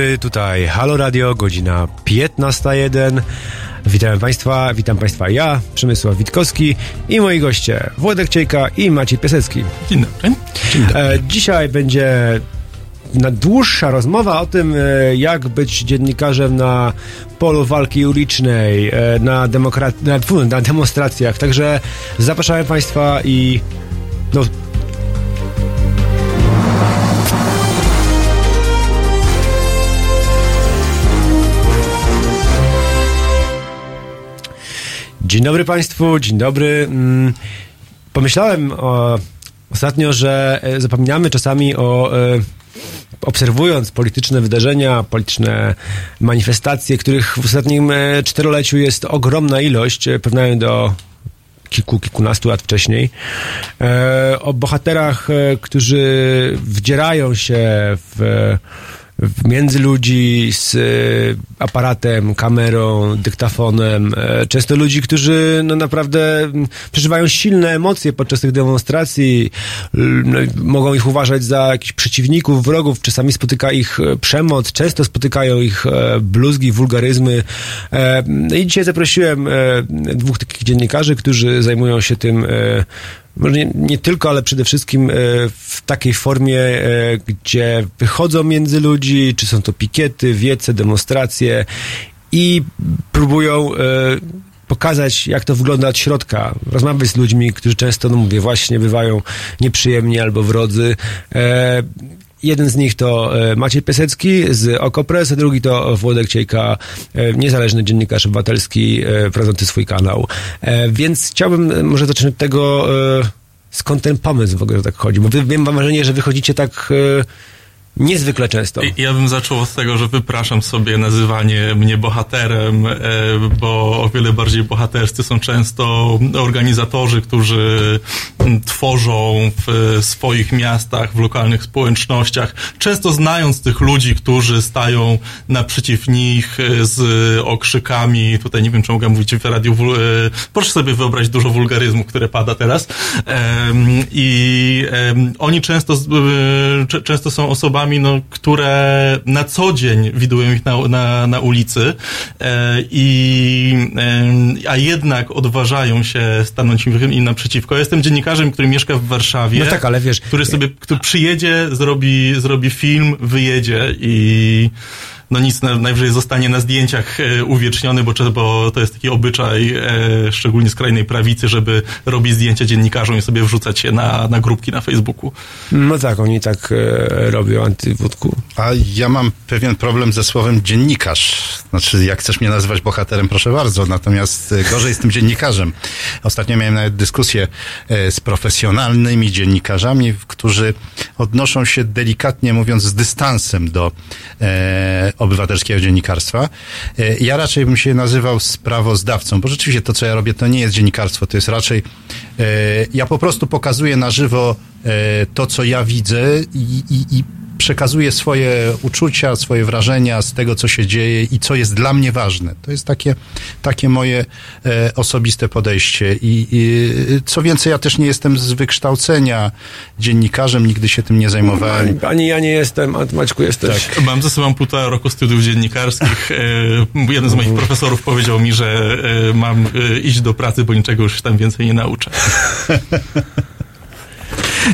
Dobry, tutaj Halo Radio, godzina 15.01. Witam Państwa, witam Państwa ja, Przemysław Witkowski i moi goście Włodek Ciejka i Maciej Piasecki. Dzień dobry. Dzień dobry. E, dzisiaj będzie na dłuższa rozmowa o tym, e, jak być dziennikarzem na polu walki ulicznej, e, na, demokra- na, na demonstracjach. Także zapraszamy Państwa i no, Dzień dobry Państwu, dzień dobry. Mm, Pomyślałem o, ostatnio, że e, zapominamy czasami o. e, Obserwując polityczne wydarzenia, polityczne manifestacje, których w ostatnim e, czteroleciu jest ogromna ilość, porównając do kilku, kilkunastu lat wcześniej, o bohaterach, którzy wdzierają się w między ludzi z e, aparatem, kamerą, dyktafonem. E, często ludzi, którzy no naprawdę przeżywają silne emocje podczas tych demonstracji, no, mogą ich uważać za jakichś przeciwników, wrogów, czasami spotyka ich e, przemoc, często spotykają ich bluzgi, wulgaryzmy. No i dzisiaj zaprosiłem dwóch takich dziennikarzy, którzy zajmują się tym może nie, nie tylko, ale przede wszystkim e, w takiej formie, e, gdzie wychodzą między ludzi, czy są to pikiety, wiece, demonstracje i próbują e, pokazać, jak to wygląda od środka. Rozmawiać z ludźmi, którzy często, no mówię, właśnie bywają nieprzyjemni albo wrodzy. Jeden z nich to e, Maciej Piasecki z Okopres, a drugi to Włodek Ciejka, e, niezależny dziennikarz obywatelski e, prowadzący swój kanał. Więc chciałbym może zacząć od tego, skąd ten pomysł w ogóle tak chodzi, bo wiem, mam wrażenie, że wychodzicie tak niezwykle często. Ja bym zaczął od tego, że wypraszam sobie nazywanie mnie bohaterem, e, bo o wiele bardziej bohaterscy są często organizatorzy, którzy tworzą w swoich miastach, w lokalnych społecznościach, często znając tych ludzi, którzy stają naprzeciw nich e, z okrzykami, tutaj nie wiem, czy mogę mówić w radiu, e, proszę sobie wyobrazić dużo wulgaryzmu, które pada teraz. I oni często, często są osobami, no, które na co dzień widują ich na, na, na ulicy, e, i, em, a jednak odważają się stanąć im, im naprzeciwko. Ja jestem dziennikarzem, który mieszka w Warszawie. No tak, ale wiesz, Który sobie, który przyjedzie, zrobi, zrobi film, wyjedzie i no nic, na- najwyżej zostanie na zdjęciach e, uwieczniony, bo, bo to jest taki obyczaj, e, szczególnie skrajnej prawicy, żeby robić zdjęcia dziennikarzom i sobie wrzucać je na, na grupki na Facebooku. No tak, oni tak e, robią antywódku. A ja mam pewien problem ze słowem dziennikarz. Znaczy, jak chcesz mnie nazywać bohaterem, proszę bardzo, natomiast gorzej z tym dziennikarzem. Ostatnio miałem nawet dyskusję z profesjonalnymi dziennikarzami, którzy odnoszą się delikatnie mówiąc z dystansem do e, obywatelskiego dziennikarstwa. E, ja raczej bym się nazywał sprawozdawcą, bo rzeczywiście to, co ja robię, to nie jest dziennikarstwo, to jest raczej e, ja po prostu pokazuję na żywo e, to, co ja widzę i, i, i przekazuję swoje uczucia, swoje wrażenia z tego, co się dzieje i co jest dla mnie ważne. To jest takie, takie moje e, osobiste podejście. I, I co więcej, ja też nie jestem z wykształcenia dziennikarzem, nigdy się tym nie zajmowałem. Ani, ani ja nie jestem, a Maćku jesteś. Mam ze sobą półtora roku studiów dziennikarskich. E, jeden z moich profesorów powiedział mi, że e, mam e, iść do pracy, bo niczego już tam więcej nie nauczę.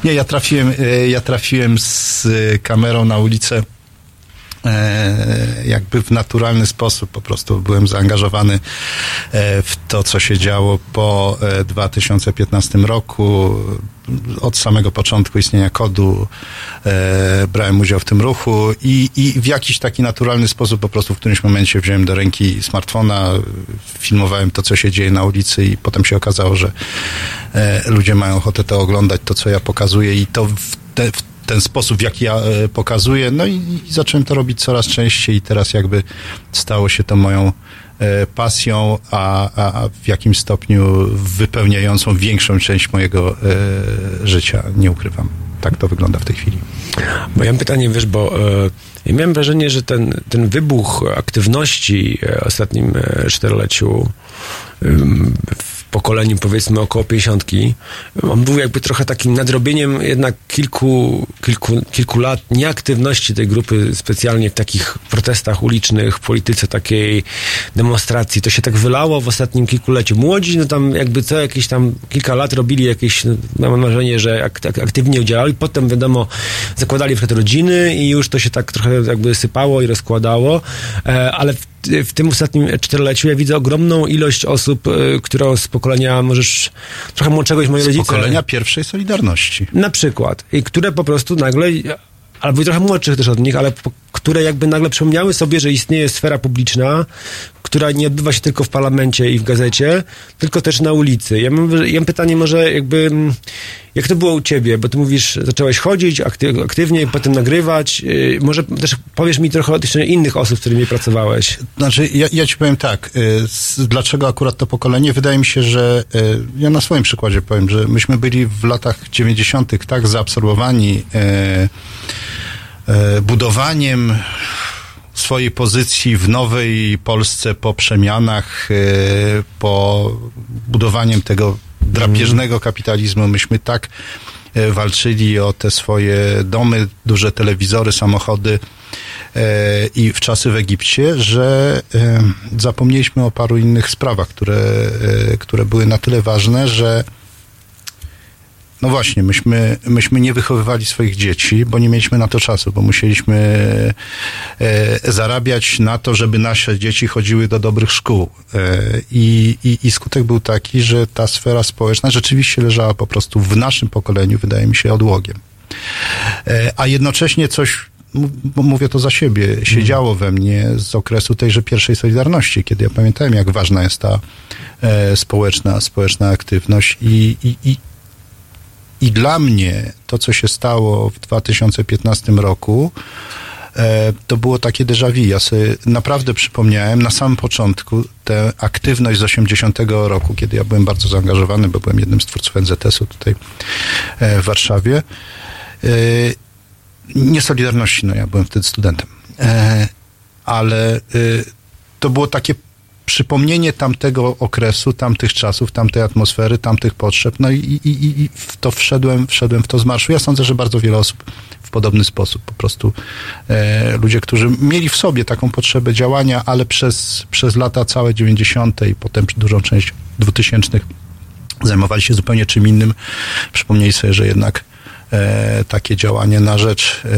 Nie, ja trafiłem, e, ja trafiłem z kamerą na ulicę jakby w naturalny sposób. Po prostu byłem zaangażowany e, w to, co się działo po e, 2015 roku. Od samego początku istnienia kodu e, brałem udział w tym ruchu i, i w jakiś taki naturalny sposób po prostu w którymś momencie wziąłem do ręki smartfona, filmowałem to, co się dzieje na ulicy i potem się okazało, że e, ludzie mają ochotę to oglądać, to, co ja pokazuję i to w, te, w ten sposób, w jaki ja e, pokazuję. No i, i zacząłem to robić coraz częściej i teraz jakby stało się to moją e, pasją, a, a, w jakimś stopniu wypełniającą większą część mojego e, życia. Nie ukrywam. Tak to wygląda w tej chwili. Bo ja mam pytanie, wiesz, bo ja miałem wrażenie, że ten, ten wybuch aktywności w ostatnim czteroleciu pokoleniu powiedzmy około 50. On był jakby trochę takim nadrobieniem jednak kilku, kilku, kilku lat nieaktywności tej grupy specjalnie w takich protestach ulicznych, polityce takiej demonstracji. To się tak wylało w ostatnim kilkuleciu. Młodzi, no tam jakby co jakieś tam kilka lat robili jakieś, no, mam wrażenie, że ak aktywnie udziałali. Potem wiadomo, zakładali w rodziny i już to się tak trochę jakby sypało i rozkładało, e, ale w w tym ostatnim czteroleciu ja widzę ogromną ilość osób, y, którą z pokolenia możesz trochę młodszego niż moi rodzice. Z pokolenia pierwszej Solidarności. Na przykład. I które po prostu nagle albo trochę młodszych też od nich, ale które jakby nagle przypomniały sobie, że istnieje sfera publiczna, która nie odbywa się tylko w parlamencie i w gazecie, tylko też na ulicy. Ja mam, ja mam pytanie może jakby, mm, jak to było u ciebie? Bo ty mówisz, zacząłeś chodzić aktyw, aktywnie, potem nagrywać. Yy, może też powiesz mi trochę o tych innych osób, z którymi pracowałeś. Znaczy, ja, ja ci powiem tak, yy, dlaczego akurat to pokolenie? Wydaje mi się, że yy, ja na swoim przykładzie powiem, że myśmy byli w latach 90. tak zaabsorbowani budowaniem swojej pozycji w nowej Polsce po przemianach, e, po budowaniem tego drapieżnego kapitalizmu. Myśmy tak e, walczyli o te swoje domy, duże telewizory, samochody e, i w czasy w Egipcie, że zapomnieliśmy o paru innych sprawach, które, które były na tyle ważne, że no właśnie, myśmy, myśmy nie wychowywali swoich dzieci, bo nie mieliśmy na to czasu, bo musieliśmy e, zarabiać na to, żeby nasze dzieci chodziły do dobrych szkół. E, i, i, I skutek był taki, że ta sfera społeczna rzeczywiście leżała po prostu w naszym pokoleniu, wydaje mi się, odłogiem. E, a jednocześnie coś mówię to za siebie, siedziało we mnie z okresu tejże pierwszej Solidarności, kiedy ja pamiętałem, jak ważna jest ta e, społeczna, społeczna aktywność i, i, i i dla mnie to, co się stało w 2015 roku, e, to było takie déjà vu. Ja sobie naprawdę przypomniałem na samym początku tę aktywność z 80 roku, kiedy ja byłem bardzo zaangażowany, bo byłem jednym z twórców NZS-u tutaj e, w Warszawie. E, nie Solidarności, no ja byłem wtedy studentem, ale to było takie przypomnienie tamtego okresu, tamtych czasów, tamtej atmosfery, tamtych potrzeb, no i, i, i w to wszedłem, wszedłem w to z marszu. Ja sądzę, że bardzo wiele osób w podobny sposób, po prostu e, ludzie, którzy mieli w sobie taką potrzebę działania, ale przez, przez lata całe 90. i potem dużą część 2000 zajmowali się zupełnie czym innym, przypomnieli sobie, że jednak e, takie działanie na rzecz e,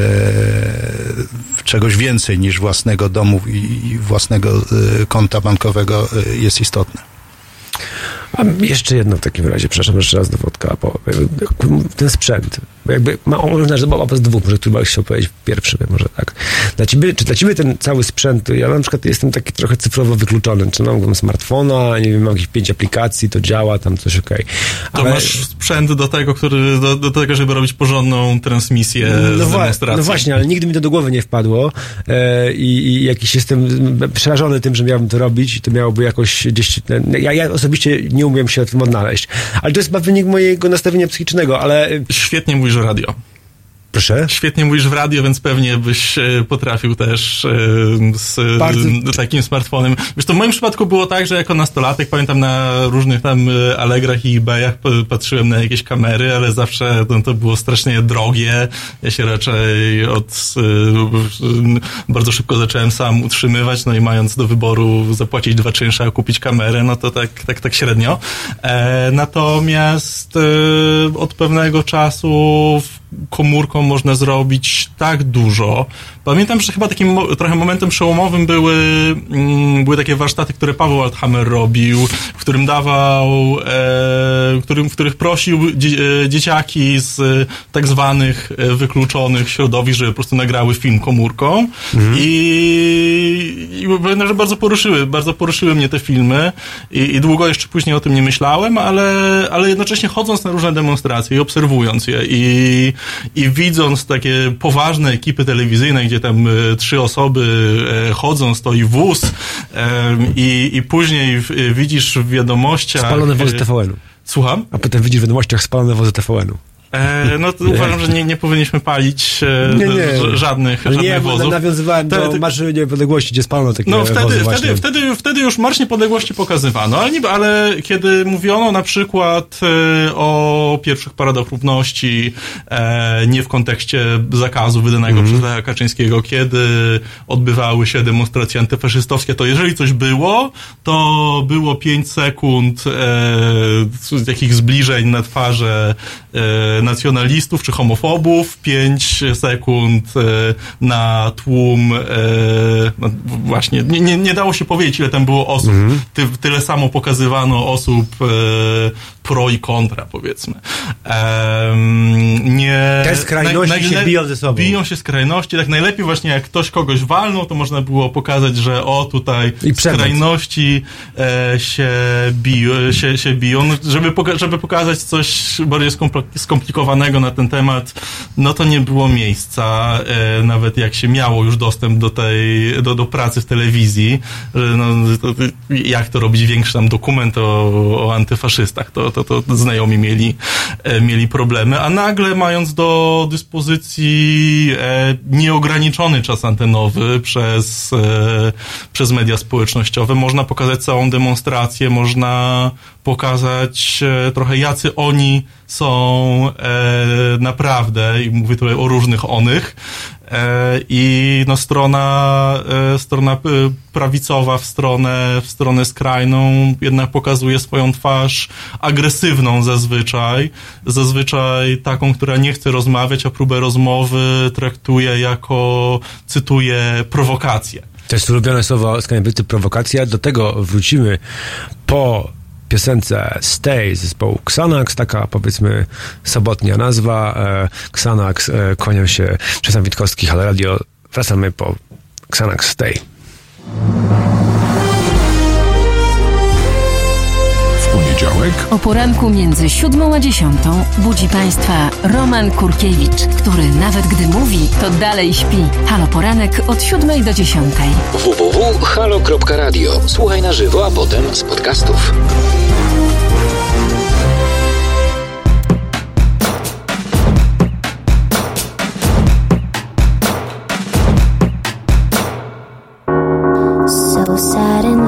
czegoś więcej niż własnego domu i, i własnego e, konta bankowego e, jest istotne. A jeszcze jedno w takim razie, przepraszam jeszcze raz do Wodka, ten sprzęt, jakby ma, można zabawa z dwóch, może tu byś chciał powiedzieć pierwszy, może tak. Dla ciebie, czy dla ciebie ten cały sprzęt, ja na przykład jestem taki trochę cyfrowo wykluczony, czy mam smartfona, nie wiem, mam jakieś pięć aplikacji, to działa, tam coś okej. Okay. To masz sprzęt do tego, który, do, do, tego, żeby robić porządną transmisję no z demonstracji. No właśnie, ale nigdy mi to do głowy nie wpadło e, i, i jakiś jestem przerażony tym, że miałbym to robić i to miałoby jakoś gdzieś, ja, ja osobiście nie umiem się w tym odnaleźć. Ale to jest chyba wynik mojego nastawienia psychicznego, ale... Świetnie mówisz o radio. Proszę? Świetnie mówisz w radio, więc pewnie byś e, potrafił też e, z Bardzo... takim smartfonem. Wiesz, to w moim przypadku było tak, że jako nastolatek, pamiętam na różnych tam e, Allegrach i eBayach patrzyłem na jakieś kamery, ale zawsze to, to było strasznie drogie. Ja się raczej od bardzo szybko zacząłem sam utrzymywać, no i mając do wyboru zapłacić dwa czynsze, a kupić kamerę, no to tak, tak, tak średnio. Natomiast od pewnego czasu komórką można zrobić tak dużo. Pamiętam, że chyba takim trochę momentem przełomowym były, mm, były takie warsztaty, które Paweł Althammer robił, w którym dawał, e, w, którym, w których prosił e, dzieciaki z tak zwanych e, wykluczonych środowisk, żeby po prostu nagrały film komórką mhm. i, i że bardzo poruszyły, bardzo poruszyły mnie te filmy i, i długo jeszcze później o tym nie myślałem, ale, ale jednocześnie chodząc na różne demonstracje i obserwując je i i widząc takie poważne ekipy telewizyjne, gdzie tam e, trzy osoby e, chodzą, stoi wóz e, i, i później widzisz w wiadomościach... Spalone wozy TVN-u. Słucham? A potem widzisz w wiadomościach spalone wozy TVN-u. E, no to uważam, że nie, nie powinniśmy palić e, Nie, nie. żadnych, Ale żadnych nie, wozów. nawiązywałem Te- do Niepodległości, gdzie spalono takie No wtedy, wozy wtedy, wtedy, wtedy już Marsz Niepodległości pokazywano, ale, nie, ale kiedy mówiono na przykład e, o pierwszych paradach równości, e, nie w kontekście zakazu wydanego przez Lecha Kaczyńskiego, kiedy odbywały się demonstracje antyfaszystowskie, to jeżeli coś było, to było 5 sekund takich zbliżeń na twarze nacjonalistów czy homofobów, 5 sekund e, na tłum, e, no, właśnie, nie, nie, nie dało się powiedzieć, ile tam było osób. Ty, tyle samo pokazywano osób e, pro i kontra, powiedzmy. Nie, Te skrajności się biją ze sobą. Biją się skrajności, tak najlepiej właśnie jak ktoś kogoś walnął, to można było pokazać, że o tutaj skrajności e, się, biją, się, się biją. No, żeby, poka- żeby pokazać coś bardziej skompl- skomplikowanego na ten temat, no to nie było miejsca, e, nawet jak się miało już dostęp do tej, do, do pracy w telewizji, no, to, jak to robić większy tam dokument o, o antyfaszystach, to, to, to znajomi mieli, e, mieli problemy, a nagle mając do dyspozycji e, nieograniczony czas antenowy przez, e, przez media społecznościowe, można pokazać całą demonstrację, można pokazać trochę jacy oni są naprawdę i mówię tutaj o różnych onych i no strona, e, strona e, prawicowa w stronę, w stronę skrajną jednak pokazuje swoją twarz agresywną zazwyczaj, zazwyczaj taką, która nie chce rozmawiać, a próbę rozmowy traktuje jako, cytuję, prowokację. To jest ulubione słowo skandynawity prowokacja. Do tego wrócimy po piosence Stay zespołu Xanax, taka powiedzmy sobotnia nazwa. E, Xanax, e, kłaniam się Czesław Witkowski, Halo Radio. Wracamy po Xanax Stay. Poniedziałek O poranku między siódmą a dziesiątą budzi Państwa Roman Kurkiewicz, który nawet gdy mówi, to dalej śpi. Halo Poranek od siódmej do dziesiątej. www.halo.radio. Słuchaj na żywo, a potem z podcastów. So suddenly, you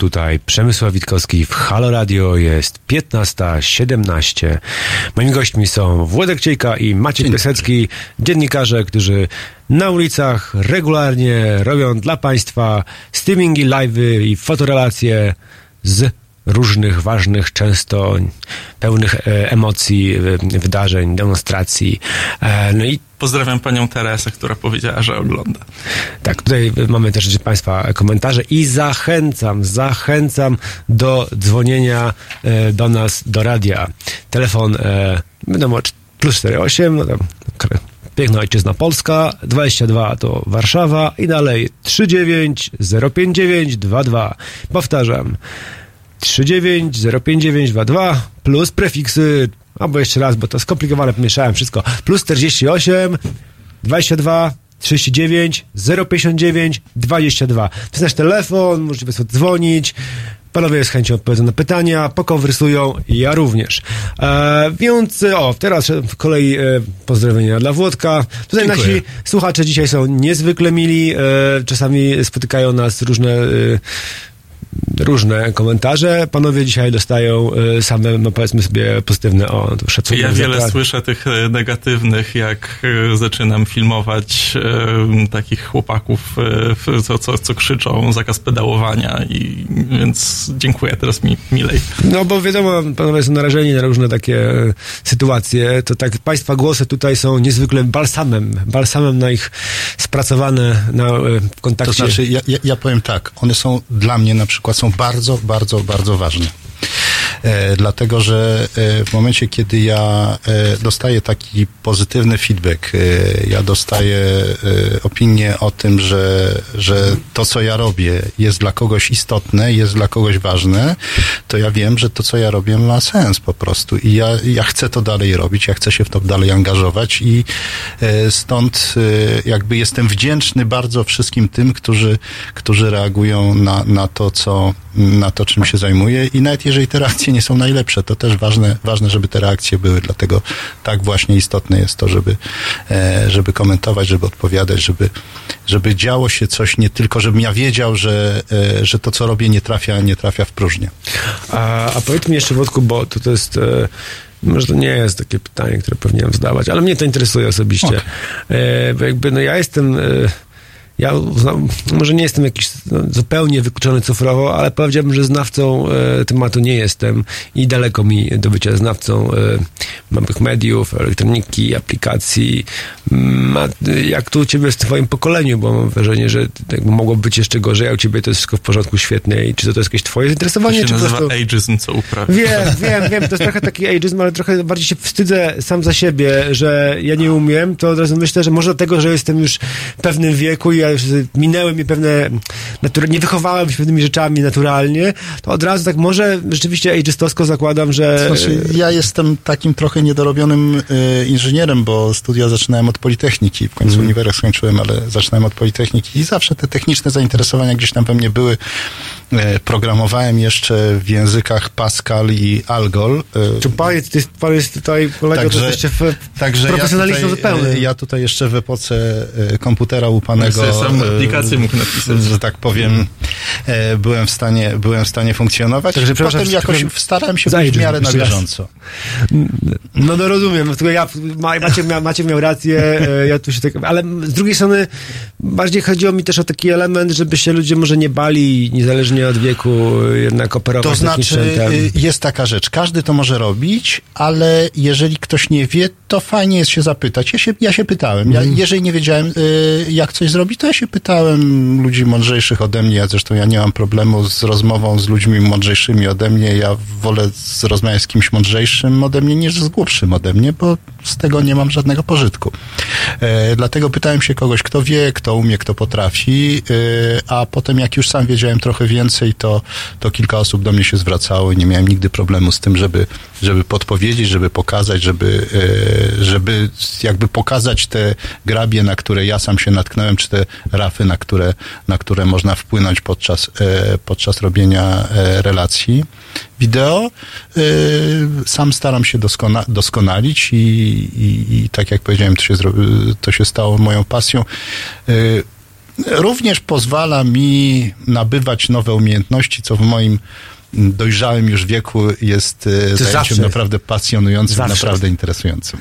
tutaj Przemysław Witkowski w Halo Radio, jest 15.17. Moimi gośćmi są Włodek Ciejka i Maciej Dzień Piasecki, dziennikarze, którzy na ulicach regularnie robią dla Państwa streamingi, live'y i fotorelacje z różnych ważnych, często pełnych e, emocji, e, wydarzeń, demonstracji. E, no i Pozdrawiam panią Teresę, która powiedziała, że ogląda. Tak, tutaj mamy też Państwa komentarze i zachęcam, zachęcam do dzwonienia e, do nas, do radia. Telefon, e, wiadomo, plus 48, no piękna ojczyzna Polska, 22 to Warszawa i dalej 39 059 22. Powtarzam, 39 059 22 plus prefiksy, albo jeszcze raz, bo to skomplikowane, pomieszałem wszystko, plus 48 22 39 059 22. To jest nasz telefon, możecie Państwo dzwonić. Panowie z chęcią odpowiedzą na pytania, pokonwersują, ja również. E, więc o, teraz w kolei e, pozdrowienia dla Włodka. Tutaj Dziękuję. nasi słuchacze dzisiaj są niezwykle mili, e, czasami spotykają nas różne e, różne komentarze. Panowie dzisiaj dostają e, same, no powiedzmy sobie, pozytywne, o, to szacunek. Ja wiele pracę. słyszę tych e, negatywnych, jak e, zaczynam filmować e, takich chłopaków, e, co, co, co krzyczą zakaz pedałowania i więc dziękuję, teraz mi milej. No bo wiadomo, panowie są narażeni na różne takie sytuacje. To tak, państwa głosy tutaj są niezwykle balsamem, balsamem na ich spracowane na, w To kontakcie. znaczy, ja, ja, ja powiem tak, one są dla mnie na przykład są bardzo, bardzo, bardzo ważne. E, dlatego, że e, w momencie, kiedy ja e, dostaję taki pozytywny feedback, ja dostaję opinię o tym, że, że to, co ja robię, jest dla kogoś istotne, jest dla kogoś ważne, to ja wiem, że to, co ja robię, ma sens po prostu. I ja, ja chcę to dalej robić, ja chcę się w to dalej angażować i stąd jakby jestem wdzięczny bardzo wszystkim tym, którzy, którzy reagują na, na to, co, na to, czym się zajmuję i nawet jeżeli te reakcje nie są najlepsze, to też ważne, ważne, żeby te reakcje były, dlatego tak właśnie istotne jest to, żeby, e, żeby komentować, żeby odpowiadać, żeby, żeby działo się coś nie tylko, żebym ja wiedział, że, e, że to, co robię, nie trafia, nie trafia w próżnię. A, a powiedz mi jeszcze, Wodku, bo to, to jest... E, może to nie jest takie pytanie, które powinienem zadawać, ale mnie to interesuje osobiście. E, bo jakby, no ja jestem... E, ja może nie jestem jakiś no, zupełnie wykluczony cyfrowo, ale powiedziałbym, że znawcą e, tematu nie jestem i daleko mi do bycia znawcą e, nowych mediów, elektroniki, aplikacji. Ma, jak tu u ciebie w twoim pokoleniu, bo mam wrażenie, że jakby mogło być jeszcze gorzej, a u ciebie to jest wszystko w porządku, świetnie. I czy to, to jest jakieś twoje To zainteresowanie, się czy nazywa prostu... ageism, co uprawia. Wiem, wiem, wiem, to jest trochę taki ageism, ale trochę bardziej się wstydzę sam za siebie, że ja nie umiem, to od razu myślę, że może dlatego, że jestem już w pewnym wieku i ja minęły mi pewne, natura- nie wychowałem się pewnymi rzeczami naturalnie, to od razu tak może rzeczywiście ageistowsko zakładam, że... Znaczy, ja jestem takim trochę niedorobionym y, inżynierem, bo studia zaczynałem od Politechniki. W końcu uniwersytet skończyłem, ale zaczynałem od Politechniki i zawsze te techniczne zainteresowania gdzieś tam we mnie były. E, programowałem jeszcze w językach Pascal i Algol. E, Czy pan jest, jest, pan jest tutaj kolega, to jest jeszcze w, Także profesjonalistą ja tutaj, zupełnym. e, ja tutaj jeszcze w epoce e, komputera łupanego. Ja sobie sam e, aplikację mógł napisać. Że tak powiem, e, byłem w stanie, byłem w stanie funkcjonować. Także, Potem jakoś starałem się być w miarę na bieżąco. No, no rozumiem, tylko ja, Ma- Maciek miał, Maciek miał rację, e, ja tu się tak, ale z drugiej strony bardziej chodziło mi też o taki element, żeby się ludzie może nie bali, niezależnie od wieku, jednak operować To znaczy, y, jest taka rzecz, każdy to może robić, ale jeżeli ktoś nie wie, to fajnie jest się zapytać. Ja się, ja się pytałem. Ja, jeżeli nie wiedziałem, y, jak coś zrobić, to ja się pytałem ludzi mądrzejszych ode mnie. Ja zresztą ja nie mam problemu z rozmową z ludźmi mądrzejszymi ode mnie. Ja wolę rozmawiać z kimś mądrzejszym ode mnie niż z głupszym ode mnie, bo z tego nie mam żadnego pożytku. E, dlatego pytałem się kogoś, kto wie, kto umie, kto potrafi, e, a potem jak już sam wiedziałem trochę więcej, to, to kilka osób do mnie się zwracało i nie miałem nigdy problemu z tym, żeby, żeby podpowiedzieć, żeby pokazać, żeby, e, żeby jakby pokazać te grabie, na które ja sam się natknąłem, czy te rafy, na które, na które można wpłynąć podczas, e, podczas robienia e, relacji. wideo. Sam staram się doskona, doskonalić i, i, i tak jak powiedziałem, to się, to się stało moją pasją. Również pozwala mi nabywać nowe umiejętności, co w moim dojrzałym już wieku jest e, zajęciem zawsze. naprawdę pasjonującym, Zawsze. naprawdę interesującym.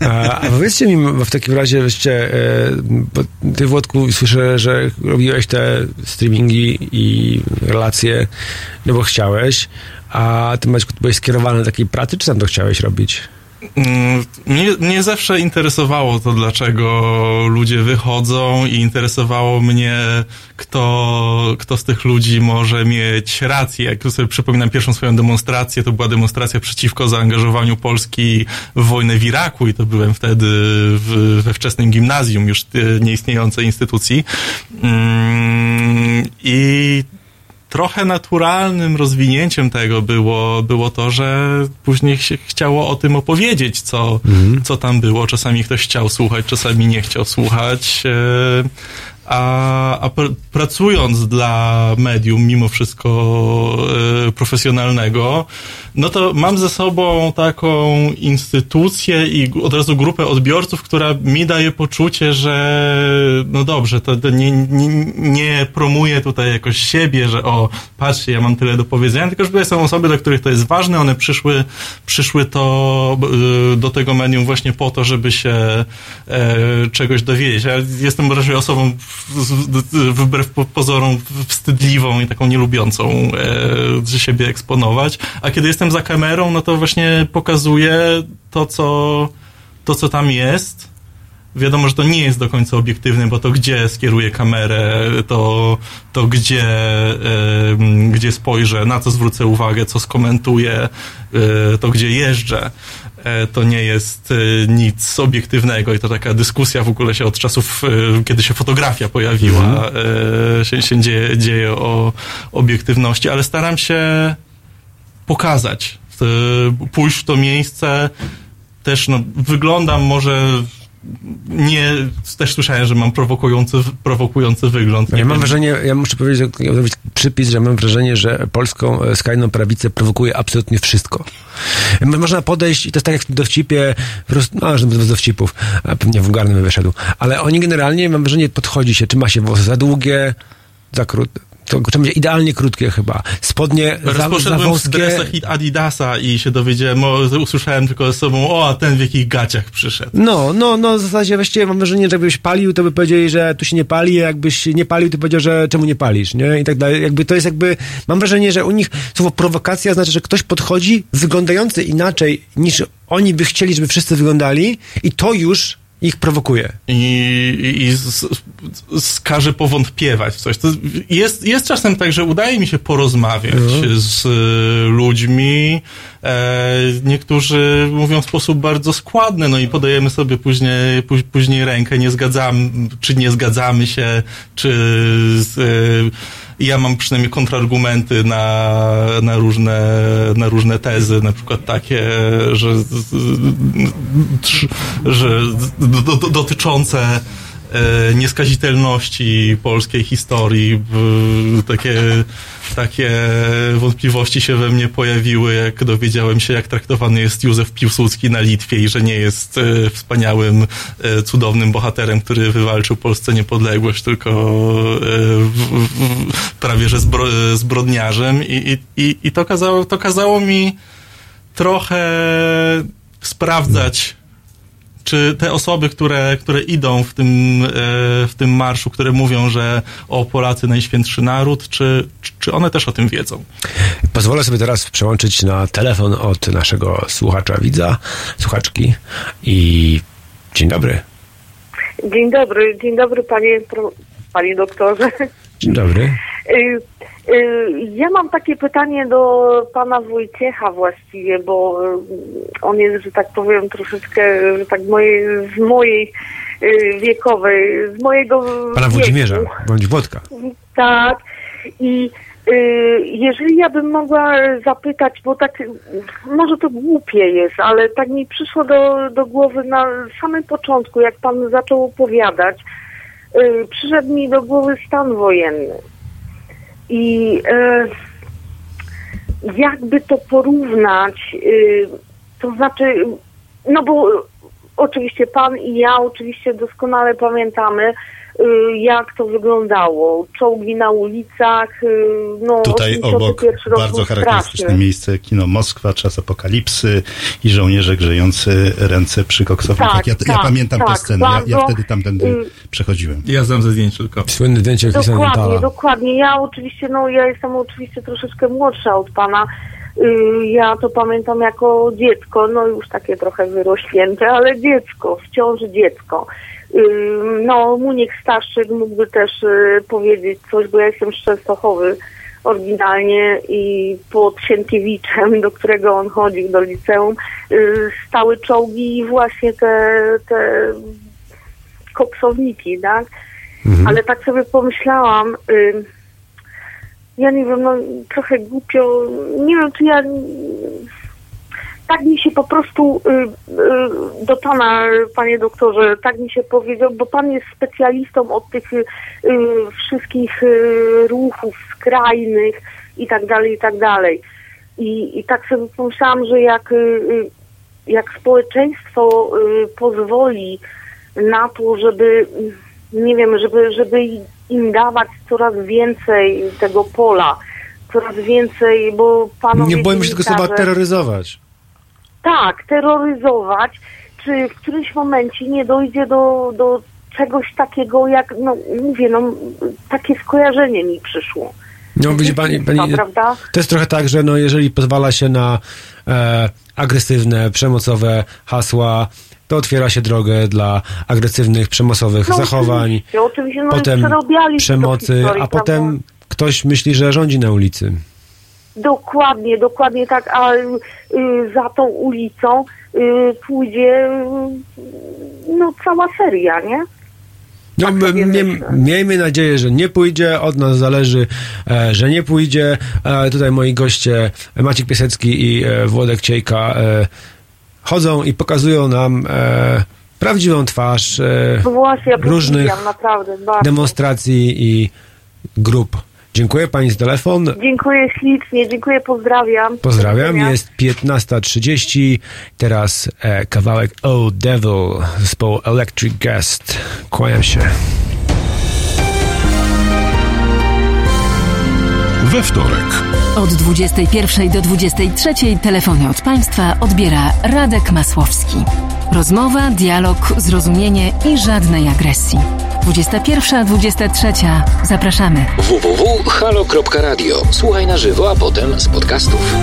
A, a powiedzcie mi w takim razie, weźcie, e, ty Włodku słyszę, że robiłeś te streamingi i relacje, no bo chciałeś, a ty Maćku, ty byłeś skierowany do takiej pracy, czy sam to chciałeś robić? Mm, Mnie, mnie zawsze interesowało to, dlaczego ludzie wychodzą i interesowało mnie, kto, kto z tych ludzi może mieć rację. Jak sobie przypominam pierwszą swoją demonstrację, to była demonstracja przeciwko zaangażowaniu Polski w wojnę w Iraku i to byłem wtedy w, we wczesnym gimnazjum już e, nieistniejącej instytucji. Mm, I trochę naturalnym rozwinięciem tego było, było to, że później się chciało o tym opowiedzieć, co, co tam było. Czasami ktoś chciał słuchać, czasami nie chciał słuchać. A, a pr- pracując dla medium, mimo wszystko e, profesjonalnego, no to mam ze sobą taką instytucję i od razu grupę odbiorców, która mi daje poczucie, że no dobrze, to, to nie, nie, nie promuję tutaj jakoś siebie, że o, patrzcie, ja mam tyle do powiedzenia, tylko że są osoby, dla których to jest ważne, one przyszły, przyszły to y, do tego medium właśnie po to, żeby się e, czegoś dowiedzieć. Ja jestem raczej osobą wbrew po- pozorom wstydliwą i taką nielubiącą e, siebie eksponować, a kiedy jestem za kamerą, no to właśnie pokazuję to, co, to, co tam jest. Wiadomo, że to nie jest do końca obiektywne, bo to gdzie skieruję kamerę, to, to gdzie, gdzie spojrzę, na co zwrócę uwagę, co skomentuję, e, to gdzie jeżdżę. E, To nie jest e, nic obiektywnego i to taka dyskusja w ogóle się od czasów, e, kiedy się fotografia pojawiła, e, się, się dzieje, dzieje o obiektywności, ale staram się pokazać, pójść w to miejsce. Też no, wyglądam może nie, też słyszałem, że mam prowokujący, prowokujący wygląd. Nie Ja mam wiem. wrażenie, ja muszę powiedzieć, że- zrobić przypis, że mam wrażenie, że polską e, skrajną prawicę prowokuje absolutnie wszystko. Można podejść i to jest tak jak w dowcipie, po prostu, no, że bez dowcipów, a pewnie wulgarny by wyszedł, ale oni generalnie, mam wrażenie, podchodzi się, czy ma się włosy za długie, za krótkie, to trzeba będzie idealnie krótkie chyba, spodnie za, za poszedłem w wąskie. dresach Adidasa i się dowiedziałem, o, usłyszałem tylko ze sobą, o, a ten w jakich gaciach przyszedł. No, no, no, w zasadzie właściwie mam wrażenie, że jakbyś palił, to by powiedzieli, że tu się nie pali, a jakbyś nie palił, to powiedział, że czemu nie palisz, nie? I tak dalej. Jakby to jest jakby, mam wrażenie, że u nich słowo prowokacja znaczy, że ktoś podchodzi wyglądający inaczej niż oni by chcieli, żeby wszyscy wyglądali i to już ich prowokuje. i, i z, z, każe powątpiewać w coś. To jest, jest czasem tak, że udaje mi się porozmawiać z y, ludźmi. E, niektórzy mówią w sposób bardzo składny, no i podajemy sobie później, pó, później rękę, nie zgadzamy, czy nie zgadzamy się, czy z, y, ja mam przynajmniej kontrargumenty na, na, różne, na różne tezy, na przykład takie, że, że do, do, dotyczące nieskazitelności polskiej historii. Takie, takie wątpliwości się we mnie pojawiły, jak dowiedziałem się, jak traktowany jest Józef Piłsudski na Litwie i że nie jest e, wspaniałym, e, cudownym bohaterem, który wywalczył Polsce niepodległość, tylko e, prawie że zbro, zbrodniarzem. I, i, i, i to, kazało, to kazało mi trochę sprawdzać, czy te osoby, które, które idą w tym, e, w tym marszu, które mówią, że o Polacy najświętszy naród, czy, czy- one też o tym wiedzą? Pozwolę sobie teraz przełączyć na telefon od naszego słuchacza, widza, słuchaczki i dzień dobry. Dzień dobry, dzień dobry panie, panie doktorze. Dzień dobry. Y, y, Ja mam takie pytanie do pana Wojciecha właściwie, bo y, on jest, że tak powiem, troszeczkę, że tak moje, z mojej wiekowej, z mojego Pana wieku. Włodzimierza, bądź Włodka. Tak. I jeżeli ja bym mogła zapytać, bo tak może to głupie jest, ale tak mi przyszło do, do głowy na samym początku, jak pan zaczął opowiadać, przyszedł mi do głowy stan wojenny. I y, jakby to porównać, y, to znaczy, no bo oczywiście pan i ja oczywiście doskonale pamiętamy, jak to wyglądało. Czołgi na ulicach, y, no Tutaj obok 81 rok bardzo charakterystyczne straszny. miejsce kino Moskwa, czas apokalipsy i żołnierze grzejący ręce przy koksownikach. Tak, ja, ja tak, pamiętam tę tak, scenę, ja, ja wtedy tamtędy y, przechodziłem. Ja znam ze zdjęć tylko. Słynne zdjęcie Dokładnie, dokładnie. Ja oczywiście, no ja jestem oczywiście troszeczkę młodsza od pana. Y, Ja to pamiętam jako dziecko, no już takie trochę wyrośnięte, ale dziecko, wciąż dziecko. No, Muniek Staszczyk mógłby też y, powiedzieć coś, bo ja jestem z Częstochowy oryginalnie i pod Sienkiewiczem, do którego on chodził, do liceum, y, stały czołgi i właśnie te, te koksowniki, tak? Ale tak sobie pomyślałam, y, ja nie wiem, no trochę głupio, nie wiem, czy ja tak mi się po prostu y, y, do pana, panie doktorze, tak mi się powiedział, bo pan jest specjalistą od tych y, wszystkich ruchów skrajnych i tak dalej, i tak dalej. I, i tak sobie pomyślałam, że jak, jak społeczeństwo pozwoli na to, żeby, nie wiem, żeby, żeby im dawać coraz więcej tego pola, coraz więcej, bo panowie Nie boimy się tylko słowa terroryzować. Tak, terroryzować, czy w którymś momencie nie dojdzie do, do czegoś takiego jak, no mówię, no takie skojarzenie mi przyszło. No widzi pani, pani, prawda? to jest trochę tak, że no, jeżeli pozwala się na e, agresywne, przemocowe hasła, to otwiera się drogę dla agresywnych, przemocowych No, zachowań, Oczywiście, oczywiście no, potem przemocy, historii, a prawda? potem ktoś myśli, że rządzi na ulicy. Dokładnie, dokładnie tak, a y, za tą ulicą y, pójdzie y, no cała seria, nie? No, Tak nie, miejmy nadzieję, że nie pójdzie, od nas zależy, e, że nie pójdzie. E, tutaj moi goście Maciek Piasecki i e, Włodek Ciejka e, chodzą i pokazują nam e, prawdziwą twarz e, No właśnie, ja różnych naprawdę, demonstracji i grup. Dziękuję pani za telefon. Dziękuję ślicznie, dziękuję, pozdrawiam. Pozdrawiam. Jest 15.30. Teraz e, kawałek Oh Devil zespołu Electric Guest. Kłaniam się. We wtorek. Od 21 do 23 telefony od państwa odbiera Radek Masłowski. Rozmowa, dialog, zrozumienie i żadnej agresji. 21-23. Zapraszamy. www.halo.radio. Słuchaj na żywo, a potem z podcastów.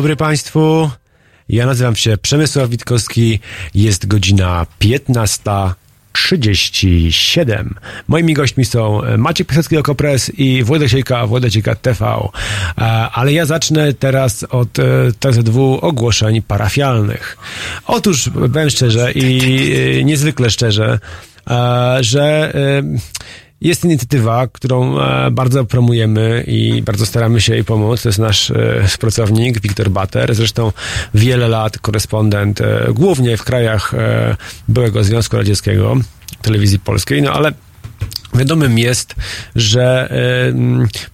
Dobry Państwu. Ja nazywam się Przemysław Witkowski. Jest godzina 15.37. Moimi gośćmi są Maciek Piasecki Okopres i Wojtek Siejka, Wojtek Siejka TV. E, Ale ja zacznę teraz od e, TZW ogłoszeń parafialnych. Otóż, powiem szczerze i e, niezwykle szczerze, e, że e, jest inicjatywa, którą e, bardzo promujemy i bardzo staramy się jej pomóc. To jest nasz e, współpracownik Wiktor Bater, zresztą wiele lat korespondent, e, głównie w krajach byłego Związku Radzieckiego, telewizji polskiej, no ale wiadomym jest, że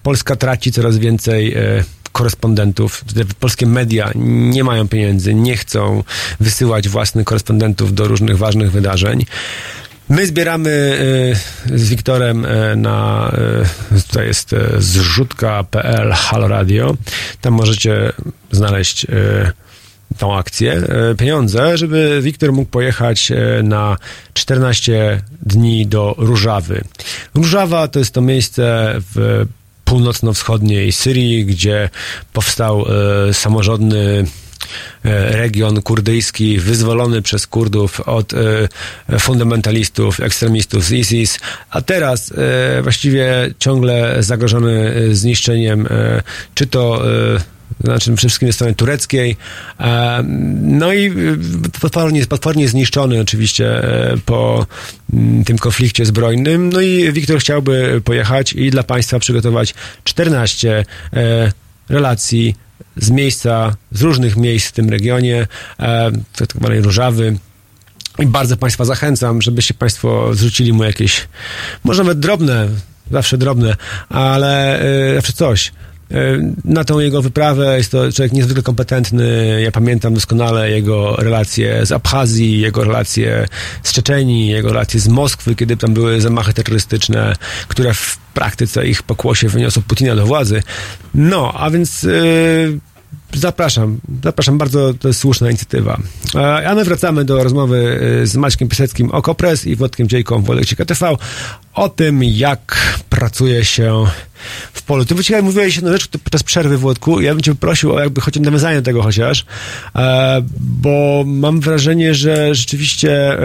Polska traci coraz więcej korespondentów. Polskie media nie mają pieniędzy, nie chcą wysyłać własnych korespondentów do różnych ważnych wydarzeń. My zbieramy y, z Wiktorem y, na, y, jest zrzutka.pl Halo Radio. Tam możecie znaleźć tą akcję, pieniądze, żeby Wiktor mógł pojechać na 14 dni do Różawy. Różawa to jest to miejsce w północno-wschodniej Syrii, gdzie powstał samorządny region kurdyjski wyzwolony przez Kurdów od e, fundamentalistów, ekstremistów z ISIS, a teraz e, właściwie ciągle zagrożony e, zniszczeniem, e, czy to e, znaczy przede wszystkim ze strony tureckiej. E, No i potwornie, potwornie zniszczony oczywiście e, po mm, tym konflikcie zbrojnym. No i Wiktor chciałby pojechać i dla Państwa przygotować 14 e, relacji z miejsca, z różnych miejsc w tym regionie, e, tak zwanej Różawy. I bardzo Państwa zachęcam, żebyście Państwo zwrócili mu jakieś, może nawet drobne, zawsze drobne, ale e, zawsze coś. E, Na tą jego wyprawę jest to człowiek niezwykle kompetentny. Ja pamiętam doskonale jego relacje z Abchazji, jego relacje z Czeczenii, jego relacje z Moskwy, kiedy tam były zamachy terrorystyczne, które w praktyce ich pokłosie wyniosło Putina do władzy. No, a więc e, Zapraszam, zapraszam, bardzo to jest słuszna inicjatywa. E, A my wracamy do rozmowy e, z Maćkiem Piaseckim o Kopres i Włodkiem Dziejką w Wodek TV o tym, jak pracuje się w polu. Ty wyciekaj, mówiłeś jedną rzecz podczas przerwy, Włodku. Ja bym cię prosił o jakby chociaż nawiązanie tego chociaż, e, bo mam wrażenie, że rzeczywiście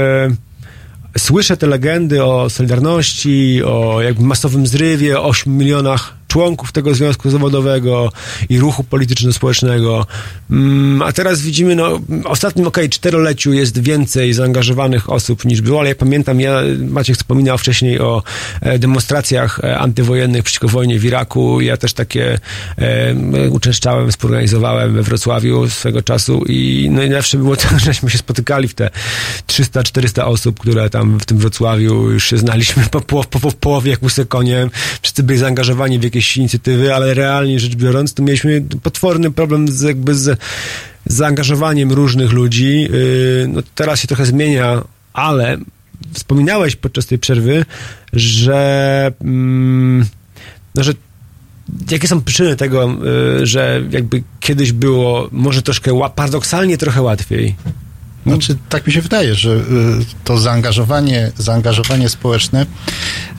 słyszę te legendy o Solidarności, o jakby masowym zrywie, o 8 milionach członków tego związku zawodowego i ruchu polityczno-społecznego. Mm, A teraz widzimy, no, w ostatnim, okej, czteroleciu jest więcej zaangażowanych osób niż było, ale ja pamiętam, ja, Maciek wspominał wcześniej o e, demonstracjach e, antywojennych przeciwko wojnie w Iraku. Ja też takie e, uczęszczałem, współorganizowałem we Wrocławiu swego czasu i no i najlepsze było to, żeśmy się spotykali w te 300-400 osób, które tam w tym Wrocławiu już się znaliśmy po, po, po, po połowie jak łysy koniem. Wszyscy byli zaangażowani w jakieś inicjatywy, ale realnie rzecz biorąc, to mieliśmy potworny problem z, jakby z zaangażowaniem różnych ludzi. Yy, No, teraz się trochę zmienia, ale wspominałeś podczas tej przerwy, że, mm, no, że jakie są przyczyny tego, y, że jakby kiedyś było może troszkę paradoksalnie trochę łatwiej? Znaczy, tak mi się wydaje, że y, to zaangażowanie, zaangażowanie społeczne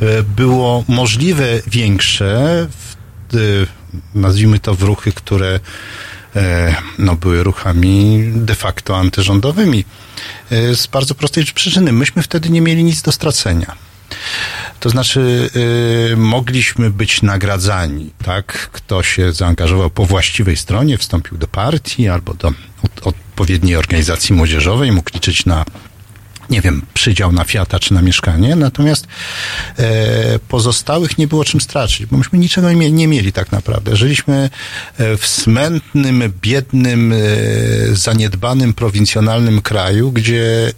y, było możliwe większe, w, y, nazwijmy to w ruchy, które no, były ruchami de facto antyrządowymi. Z bardzo prostej przyczyny. Myśmy wtedy nie mieli nic do stracenia. To znaczy, mogliśmy być nagradzani, tak? Kto się zaangażował po właściwej stronie, wstąpił do partii albo do od, odpowiedniej organizacji młodzieżowej, mógł liczyć na nie wiem, przydział na Fiata czy na mieszkanie, natomiast e, pozostałych nie było czym stracić, bo myśmy niczego nie, nie mieli tak naprawdę. Żyliśmy e, w smętnym, biednym, e, zaniedbanym, prowincjonalnym kraju, gdzie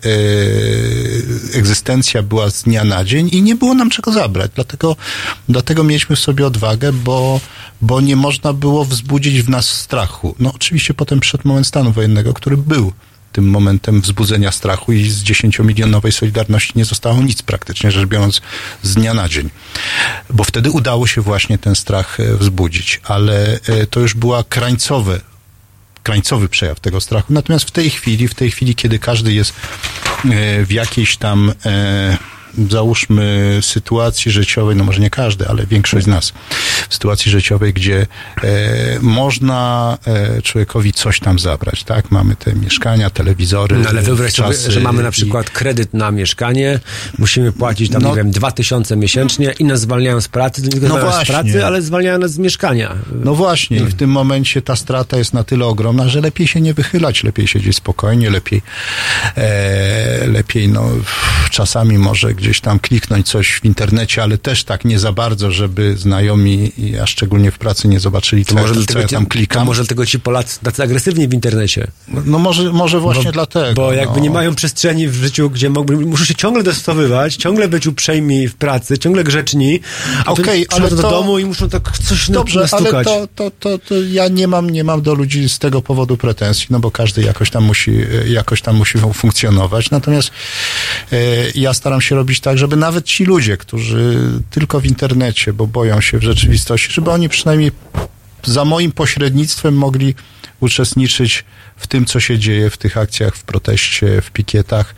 e, egzystencja była z dnia na dzień i nie było nam czego zabrać. Dlatego, dlatego mieliśmy w sobie odwagę, bo, bo nie można było wzbudzić w nas strachu. No oczywiście potem przyszedł moment stanu wojennego, który był tym momentem wzbudzenia strachu i z dziesięciomilionowej Solidarności nie zostało nic praktycznie rzecz biorąc z dnia na dzień. Bo wtedy udało się właśnie ten strach e, wzbudzić, ale e, to już była krańcowe krańcowy przejaw tego strachu. Natomiast w tej chwili, w tej chwili, kiedy każdy jest e, w jakiejś tam załóżmy sytuacji życiowej, no może nie każdy, ale większość z nas, w sytuacji życiowej, gdzie e, można e, człowiekowi coś tam zabrać, tak? Mamy te mieszkania, telewizory, No ale wyobraź sobie, że mamy na i- przykład kredyt na mieszkanie, musimy płacić tam, No. nie wiem, dwa tysiące miesięcznie i nas zwalniają z pracy, nie tylko No zwalniają z właśnie. pracy, ale zwalniają nas z mieszkania. No właśnie, i w tym momencie ta strata jest na tyle ogromna, że lepiej się nie wychylać, lepiej siedzieć spokojnie, lepiej, e, lepiej no, czasami może gdzieś tam kliknąć coś w internecie, ale też tak nie za bardzo, żeby znajomi, a szczególnie w pracy, nie zobaczyli, co, To może, ja, co dlatego ja ci, tam to klikam. może dlatego ci Polacy tacy agresywni w internecie. No może, może właśnie bo, dlatego. Bo jakby no. nie mają przestrzeni w życiu, gdzie mogli, muszą się ciągle dostosowywać, ciągle być uprzejmi w pracy, ciągle grzeczni, a okay, ale do to- domu i muszą tak coś Dobrze, na, ale nastukać. to, to, to, to ja nie mam, nie mam do ludzi z tego powodu pretensji, no bo każdy jakoś tam musi, jakoś tam musi fun- funkcjonować. Natomiast e, ja staram się robić tak, żeby nawet ci ludzie, którzy tylko w internecie, bo boją się w rzeczywistości, żeby oni przynajmniej za moim pośrednictwem mogli uczestniczyć w tym, co się dzieje w tych akcjach, w proteście, w pikietach,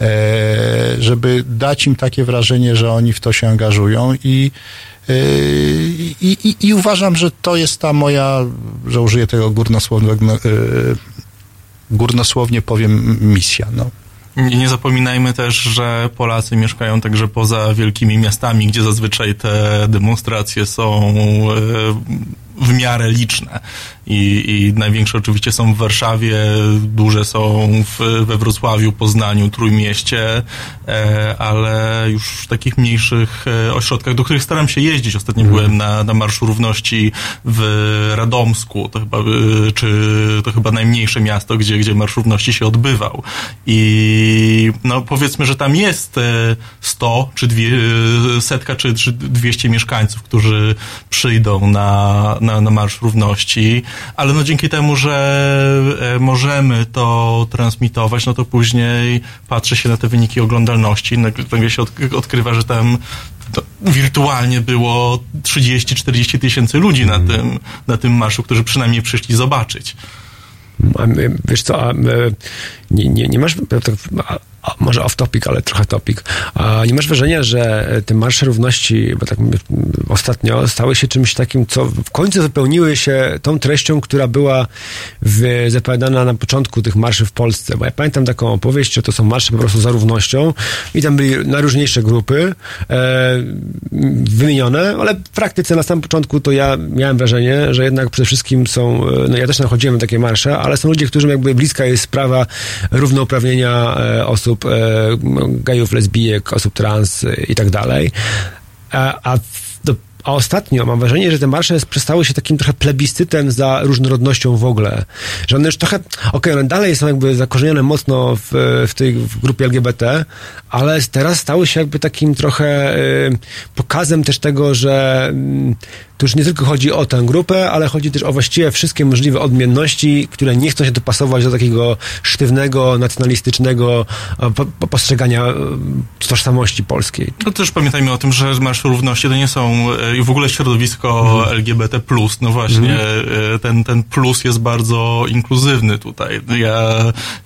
e, żeby dać im takie wrażenie, że oni w to się angażują i, e, i, i, i uważam, że to jest ta moja, że użyję tego górnosłownego, e, górnosłownie powiem, misja. No. Nie zapominajmy też, że Polacy mieszkają także poza wielkimi miastami, gdzie zazwyczaj te demonstracje są e, w miarę liczne. I, I największe oczywiście są w Warszawie, duże są w, we Wrocławiu, Poznaniu, Trójmieście, e, ale już w takich mniejszych e, ośrodkach, do których staram się jeździć. Ostatnio byłem na, na Marszu Równości w Radomsku, to chyba, e, czy to chyba najmniejsze miasto, gdzie, gdzie Marsz Równości się odbywał. I no powiedzmy, że tam jest e, 100 czy dwie, e, setka czy, czy 200 mieszkańców, którzy przyjdą na, na, na Marsz Równości, ale no dzięki temu, że e, możemy to transmitować, no to później patrzy się na te wyniki oglądalności, nagle, się od, odkrywa, że tam wirtualnie było 30-40 tysięcy ludzi na tym, na tym marszu, którzy przynajmniej przyszli zobaczyć. A, my- Wiesz co, a, e, nie, nie, nie masz, może off topic, ale trochę topic, a nie masz wrażenia, że te marsze równości, bo tak ostatnio stały się czymś takim, co w końcu wypełniły się tą treścią, która była w, zapowiadana na początku tych marszy w Polsce, bo ja pamiętam taką opowieść, że to są marsze po prostu za równością i tam byli najróżniejsze grupy e, wymienione, ale w praktyce na samym początku to ja miałem wrażenie, że jednak przede wszystkim są, e, no ja też nachodziłem na takie marsze, ale są ludzie, którym jakby bliska jest sprawa równouprawnienia e, osób, e, gejów, lesbijek, osób trans e, i tak dalej. A, a, a ostatnio mam wrażenie, że te marsze przestały się takim trochę plebiscytem za różnorodnością w ogóle. Że one już trochę, okej, one dalej są jakby zakorzenione mocno w, w tej w grupie LGBT, ale teraz stały się jakby takim trochę y, pokazem też tego, że mm, to już nie tylko chodzi o tę grupę, ale chodzi też o właściwie wszystkie możliwe odmienności, które nie chcą się dopasować do takiego sztywnego, nacjonalistycznego e, po, postrzegania e, tożsamości polskiej. No też pamiętajmy o tym, że Marsz Równości to nie są e, i w ogóle środowisko LGBT+, no właśnie e, ten, ten plus jest bardzo inkluzywny tutaj. Ja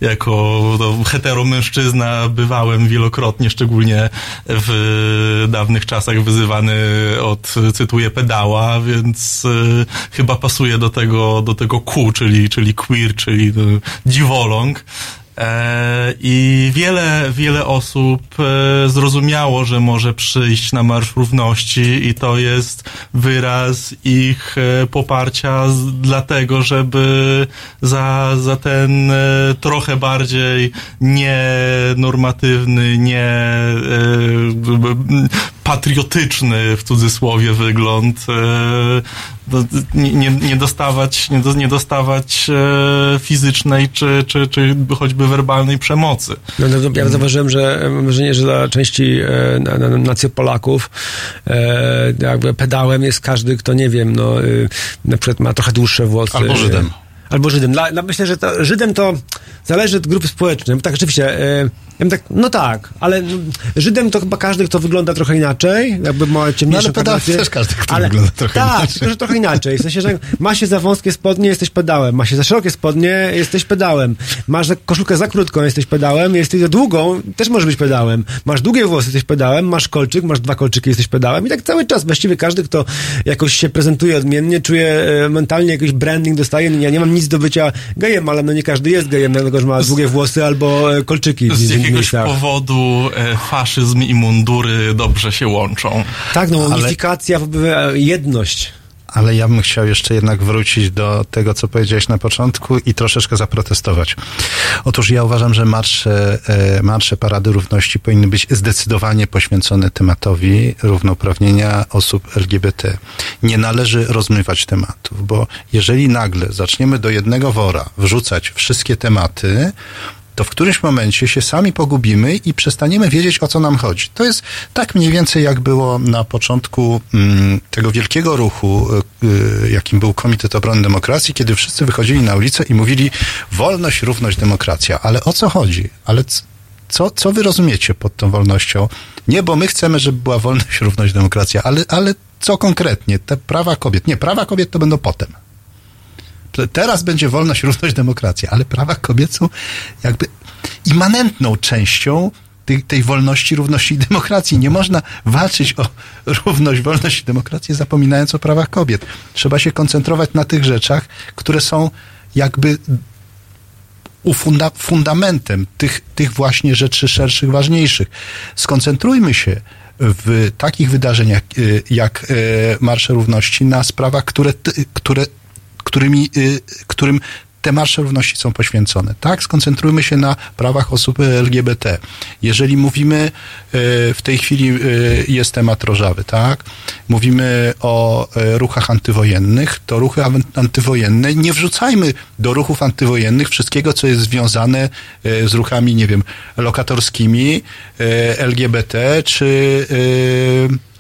jako no, heteromężczyzna bywałem wielokrotnie, szczególnie w dawnych czasach wyzywany od, cytuję, pedała, więc e, chyba pasuje do tego, do tego Q, czyli, czyli queer, czyli no, dziwoląg. E, I wiele, wiele osób e, zrozumiało, że może przyjść na Marsz Równości i to jest wyraz ich e, poparcia dlatego, żeby za, za ten trochę bardziej nienormatywny, nie patriotyczny w cudzysłowie wygląd e, nie, nie, dostawać, nie, do, nie dostawać e, fizycznej czy, czy, czy choćby werbalnej przemocy. No, no, ja zauważyłem, że mam wrażenie, że dla części e, na, na, nacji Polaków e, jakby pedałem jest każdy, kto nie wiem, no, y, na przykład ma trochę dłuższe włosy. Albo Żydem. Albo Żydem. Dla, dla, myślę, że to, Żydem to zależy od grupy społecznej. Bo Tak, rzeczywiście, e, ja bym tak, no tak, ale mm, Żydem to chyba każdy, kto wygląda trochę inaczej, jakby ma ciemniejsze No ale pedał też każdy, kto ale, wygląda trochę tak, inaczej. że trochę inaczej. W sensie, że ma się za wąskie spodnie, jesteś pedałem. Ma się za szerokie spodnie, jesteś pedałem. Masz koszulkę za krótką, jesteś pedałem. Jesteś za długą, też możesz być pedałem. Masz długie włosy, jesteś pedałem. Masz kolczyk, masz dwa kolczyki, jesteś pedałem. I tak cały czas. Właściwie każdy, kto jakoś się prezentuje odmiennie, czuje e, mentalnie jakiś branding, dostaje. Ja nie mam nic do bycia gejem, ale no nie każdy jest gejem, dlatego że ma długie włosy albo e, kolczyki. Z w innych jakiegoś miejscach. powodu e, faszyzm i mundury dobrze się łączą. Tak, no Ale- unifikacja, e, jedność. Ale ja bym chciał jeszcze jednak wrócić do tego, co powiedziałeś na początku i troszeczkę zaprotestować. Otóż ja uważam, że marsze, e, marsze Parady Równości powinny być zdecydowanie poświęcone tematowi równouprawnienia osób LGBT. Nie należy rozmywać tematów, bo jeżeli nagle zaczniemy do jednego wora wrzucać wszystkie tematy, to w którymś momencie się sami pogubimy i przestaniemy wiedzieć, o co nam chodzi. To jest tak mniej więcej, jak było na początku mm, tego wielkiego ruchu, y, y, jakim był Komitet Obrony Demokracji, kiedy wszyscy wychodzili na ulicę i mówili wolność, równość, demokracja. Ale o co chodzi? Ale co, co wy rozumiecie pod tą wolnością? Nie, bo my chcemy, żeby była wolność, równość, demokracja, ale, ale co konkretnie? Te prawa kobiet. Nie, prawa kobiet to będą potem. Teraz będzie wolność, równość, demokracja, ale prawa kobiet są jakby immanentną częścią tej, tej wolności, równości i demokracji. Nie można walczyć o równość, wolność i demokrację, zapominając o prawach kobiet. Trzeba się koncentrować na tych rzeczach, które są jakby ufunda, fundamentem tych, tych właśnie rzeczy szerszych, ważniejszych. Skoncentrujmy się w takich wydarzeniach y, jak y, Marsze Równości na sprawach, które, które, którymi, y, którym te marsze równości są poświęcone. Tak, skoncentrujmy się na prawach osób LGBT. Jeżeli mówimy, y, w tej chwili y, jest temat rożawy, tak? Mówimy o y, ruchach antywojennych, to ruchy an- antywojenne, nie wrzucajmy do ruchów antywojennych wszystkiego, co jest związane y, z ruchami, nie wiem, lokatorskimi, y, LGBT, czy y,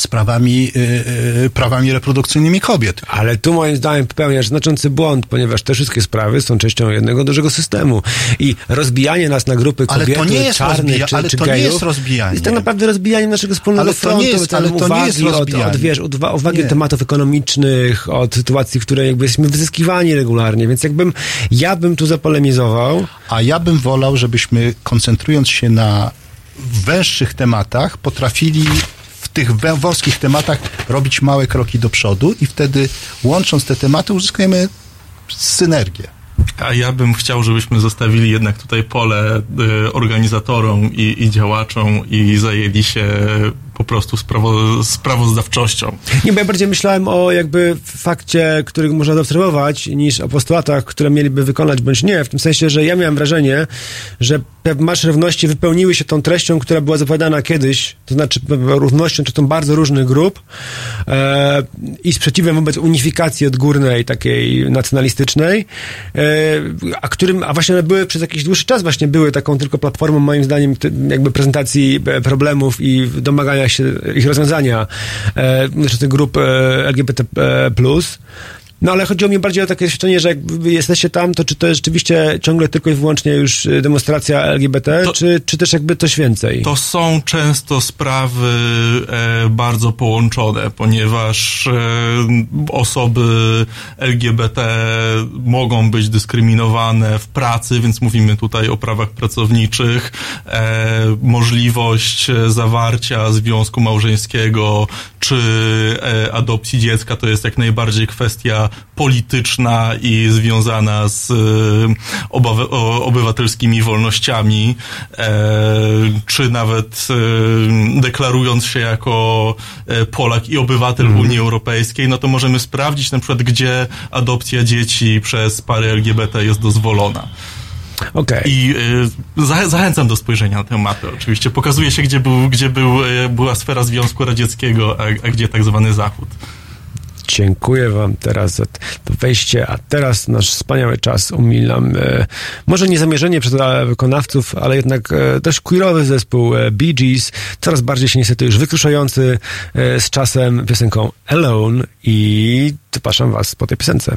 sprawami, y, y, prawami reprodukcyjnymi kobiet. Ale tu moim zdaniem popełniasz znaczący błąd, ponieważ te wszystkie sprawy są częścią jednego dużego systemu. I rozbijanie nas na grupy Ale to nie jest czarnych rozbija- czy, ale czy to nie gejów, jest rozbijanie. Jest tak naprawdę rozbijaniem naszego wspólnego Ale frontu, nie jest- ale to nie jest uwagi od, rozbijanie. od, wiesz, od, wa- uwagi Nie. tematów ekonomicznych, od sytuacji, w której jakby jesteśmy wyzyskiwani regularnie, więc jakbym, ja bym tu zapolemizował. A ja bym wolał, żebyśmy koncentrując się na węższych tematach, potrafili tych wąskich tematach robić małe kroki do przodu i wtedy łącząc te tematy uzyskujemy synergię. A ja bym chciał, żebyśmy zostawili jednak tutaj pole y, organizatorom i, i działaczom i zajęli się po prostu sprawo, sprawozdawczością. Nie, bo ja bardziej myślałem o jakby fakcie, który można zaobserwować, niż o postulatach, które mieliby wykonać bądź nie. W tym sensie, że ja miałem wrażenie, że te marsze równości wypełniły się tą treścią, która była zapowiadana kiedyś, to znaczy równością czy tą bardzo różnych grup e, i sprzeciwem wobec unifikacji odgórnej, takiej nacjonalistycznej, e, a którym, a właśnie one były przez jakiś dłuższy czas właśnie były taką tylko platformą, moim zdaniem, jakby prezentacji e, problemów i domagania się ich rozwiązania e, znaczy tych grup e, LGBT+. No ale chodziło mi bardziej o takie doświadczenie, że jak jesteście tam, to czy to jest rzeczywiście ciągle tylko i wyłącznie już e, demonstracja LGBT, To- czy, czy też jakby coś więcej? To są często sprawy e, bardzo połączone, ponieważ e, osoby LGBT mogą być dyskryminowane w pracy, więc mówimy tutaj o prawach pracowniczych, e, możliwość e, zawarcia związku małżeńskiego czy e, adopcji dziecka to jest jak najbardziej kwestia polityczna i związana z e, obywatelskimi wolnościami, e, czy nawet deklarując się jako Polak i obywatel Unii Europejskiej, no to możemy sprawdzić na przykład, gdzie adopcja dzieci przez pary LGBT jest dozwolona. Okej. I y, za, zachęcam do spojrzenia na tę mapę. Oczywiście pokazuje się, gdzie, był, gdzie był, y, była sfera Związku Radzieckiego, a, a gdzie tak zwany Zachód. Dziękuję Wam teraz za to wejście, a teraz nasz wspaniały czas umilam. E, może niezamierzenie przez wykonawców, ale jednak e, dość queerowy zespół e, Bee Gees, coraz bardziej się niestety już wykruszający e, z czasem piosenką Alone i zapraszam Was po tej piosence.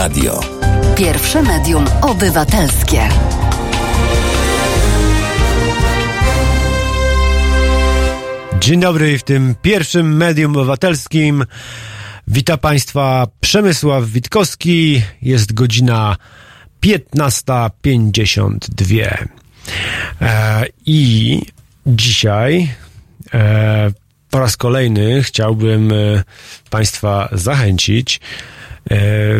Radio. Pierwsze medium obywatelskie. Dzień dobry w tym pierwszym medium obywatelskim. Witam Państwa Przemysław Witkowski. Jest godzina 15.52. E, I dzisiaj e, po raz kolejny chciałbym e, Państwa zachęcić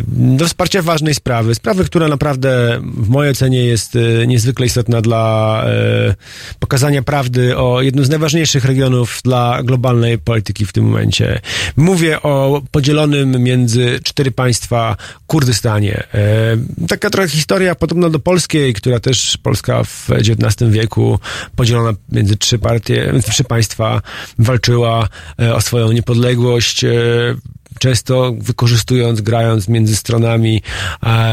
do wsparcia ważnej sprawy. Sprawy, która naprawdę w mojej ocenie jest e, niezwykle istotna dla e, pokazania prawdy o jednym z najważniejszych regionów dla globalnej polityki w tym momencie. Mówię o podzielonym między cztery państwa Kurdystanie. E, Taka trochę historia podobna do polskiej, która też Polska w XIX wieku podzielona między trzy partie, trzy państwa walczyła e, o swoją niepodległość. E, często wykorzystując, grając między stronami.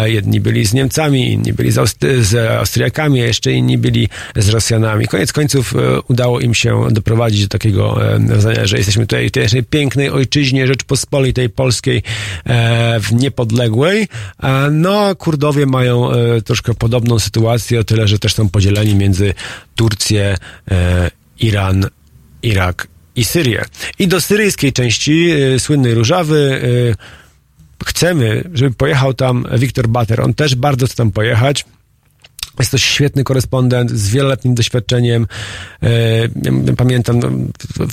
Jedni byli z Niemcami, inni byli z, Aust- z Austriakami, a jeszcze inni byli z Rosjanami. Koniec końców e, udało im się doprowadzić do takiego e, zdania, że jesteśmy tutaj w tej pięknej ojczyźnie Rzeczpospolitej Polskiej e, w niepodległej. E, no, Kurdowie mają e, troszkę podobną sytuację, o tyle, że też są podzieleni między Turcję, e, Iran, Irak i Syrię. I do syryjskiej części y, słynnej Różawy y, chcemy, żeby pojechał tam Wiktor Bater. On też bardzo chce tam pojechać. Jest to świetny korespondent z wieloletnim doświadczeniem. E, pamiętam no,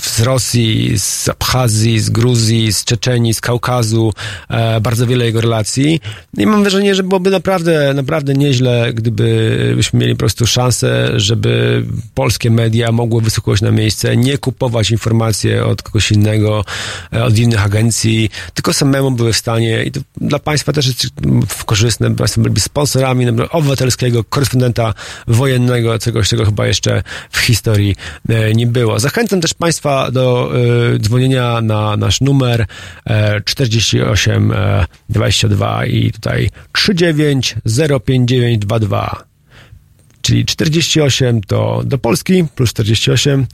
z Rosji, z Abchazji, z Gruzji, z Czeczenii, z Kaukazu. E, bardzo wiele jego relacji. I mam wrażenie, że byłoby naprawdę, naprawdę nieźle, gdybyśmy mieli po prostu szansę, żeby polskie media mogły wysłuchać na miejsce, nie kupować informacje od kogoś innego, e, od innych agencji, tylko samemu były w stanie i to dla państwa też jest korzystne, państwo byli sponsorami no, obywatelskiego korespondenta wojennego, czegoś, czego chyba jeszcze w historii e, nie było. Zachęcam też Państwa do e, dzwonienia na nasz numer e, 48 e, 22 i tutaj 39 05922 czyli 48 to do Polski plus 48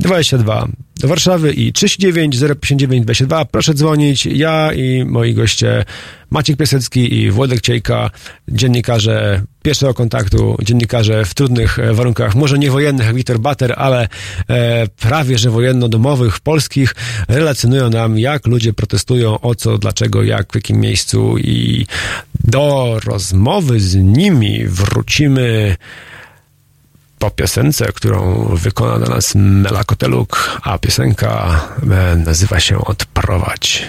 22 do Warszawy i 39 059 22. Proszę dzwonić. Ja i moi goście Maciek Piasecki i Włodek Ciejka, dziennikarze pierwszego kontaktu, dziennikarze w trudnych e, warunkach, może nie wojennych jak Wiktor Bater, ale e, prawie że wojenno-domowych, polskich, relacjonują nam, jak ludzie protestują, o co, dlaczego, jak, w jakim miejscu i do rozmowy z nimi wrócimy po piosence, którą wykona dla nas Mela Koteluk, a piosenka e, nazywa się Odprowadź.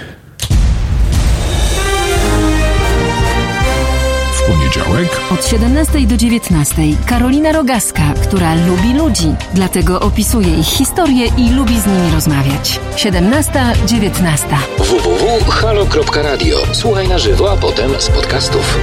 W poniedziałek Od 17 do 19 Karolina Rogaska, która lubi ludzi, dlatego opisuje ich historię i lubi z nimi rozmawiać. 17-19. www.halo.radio. Słuchaj na żywo, a potem z podcastów.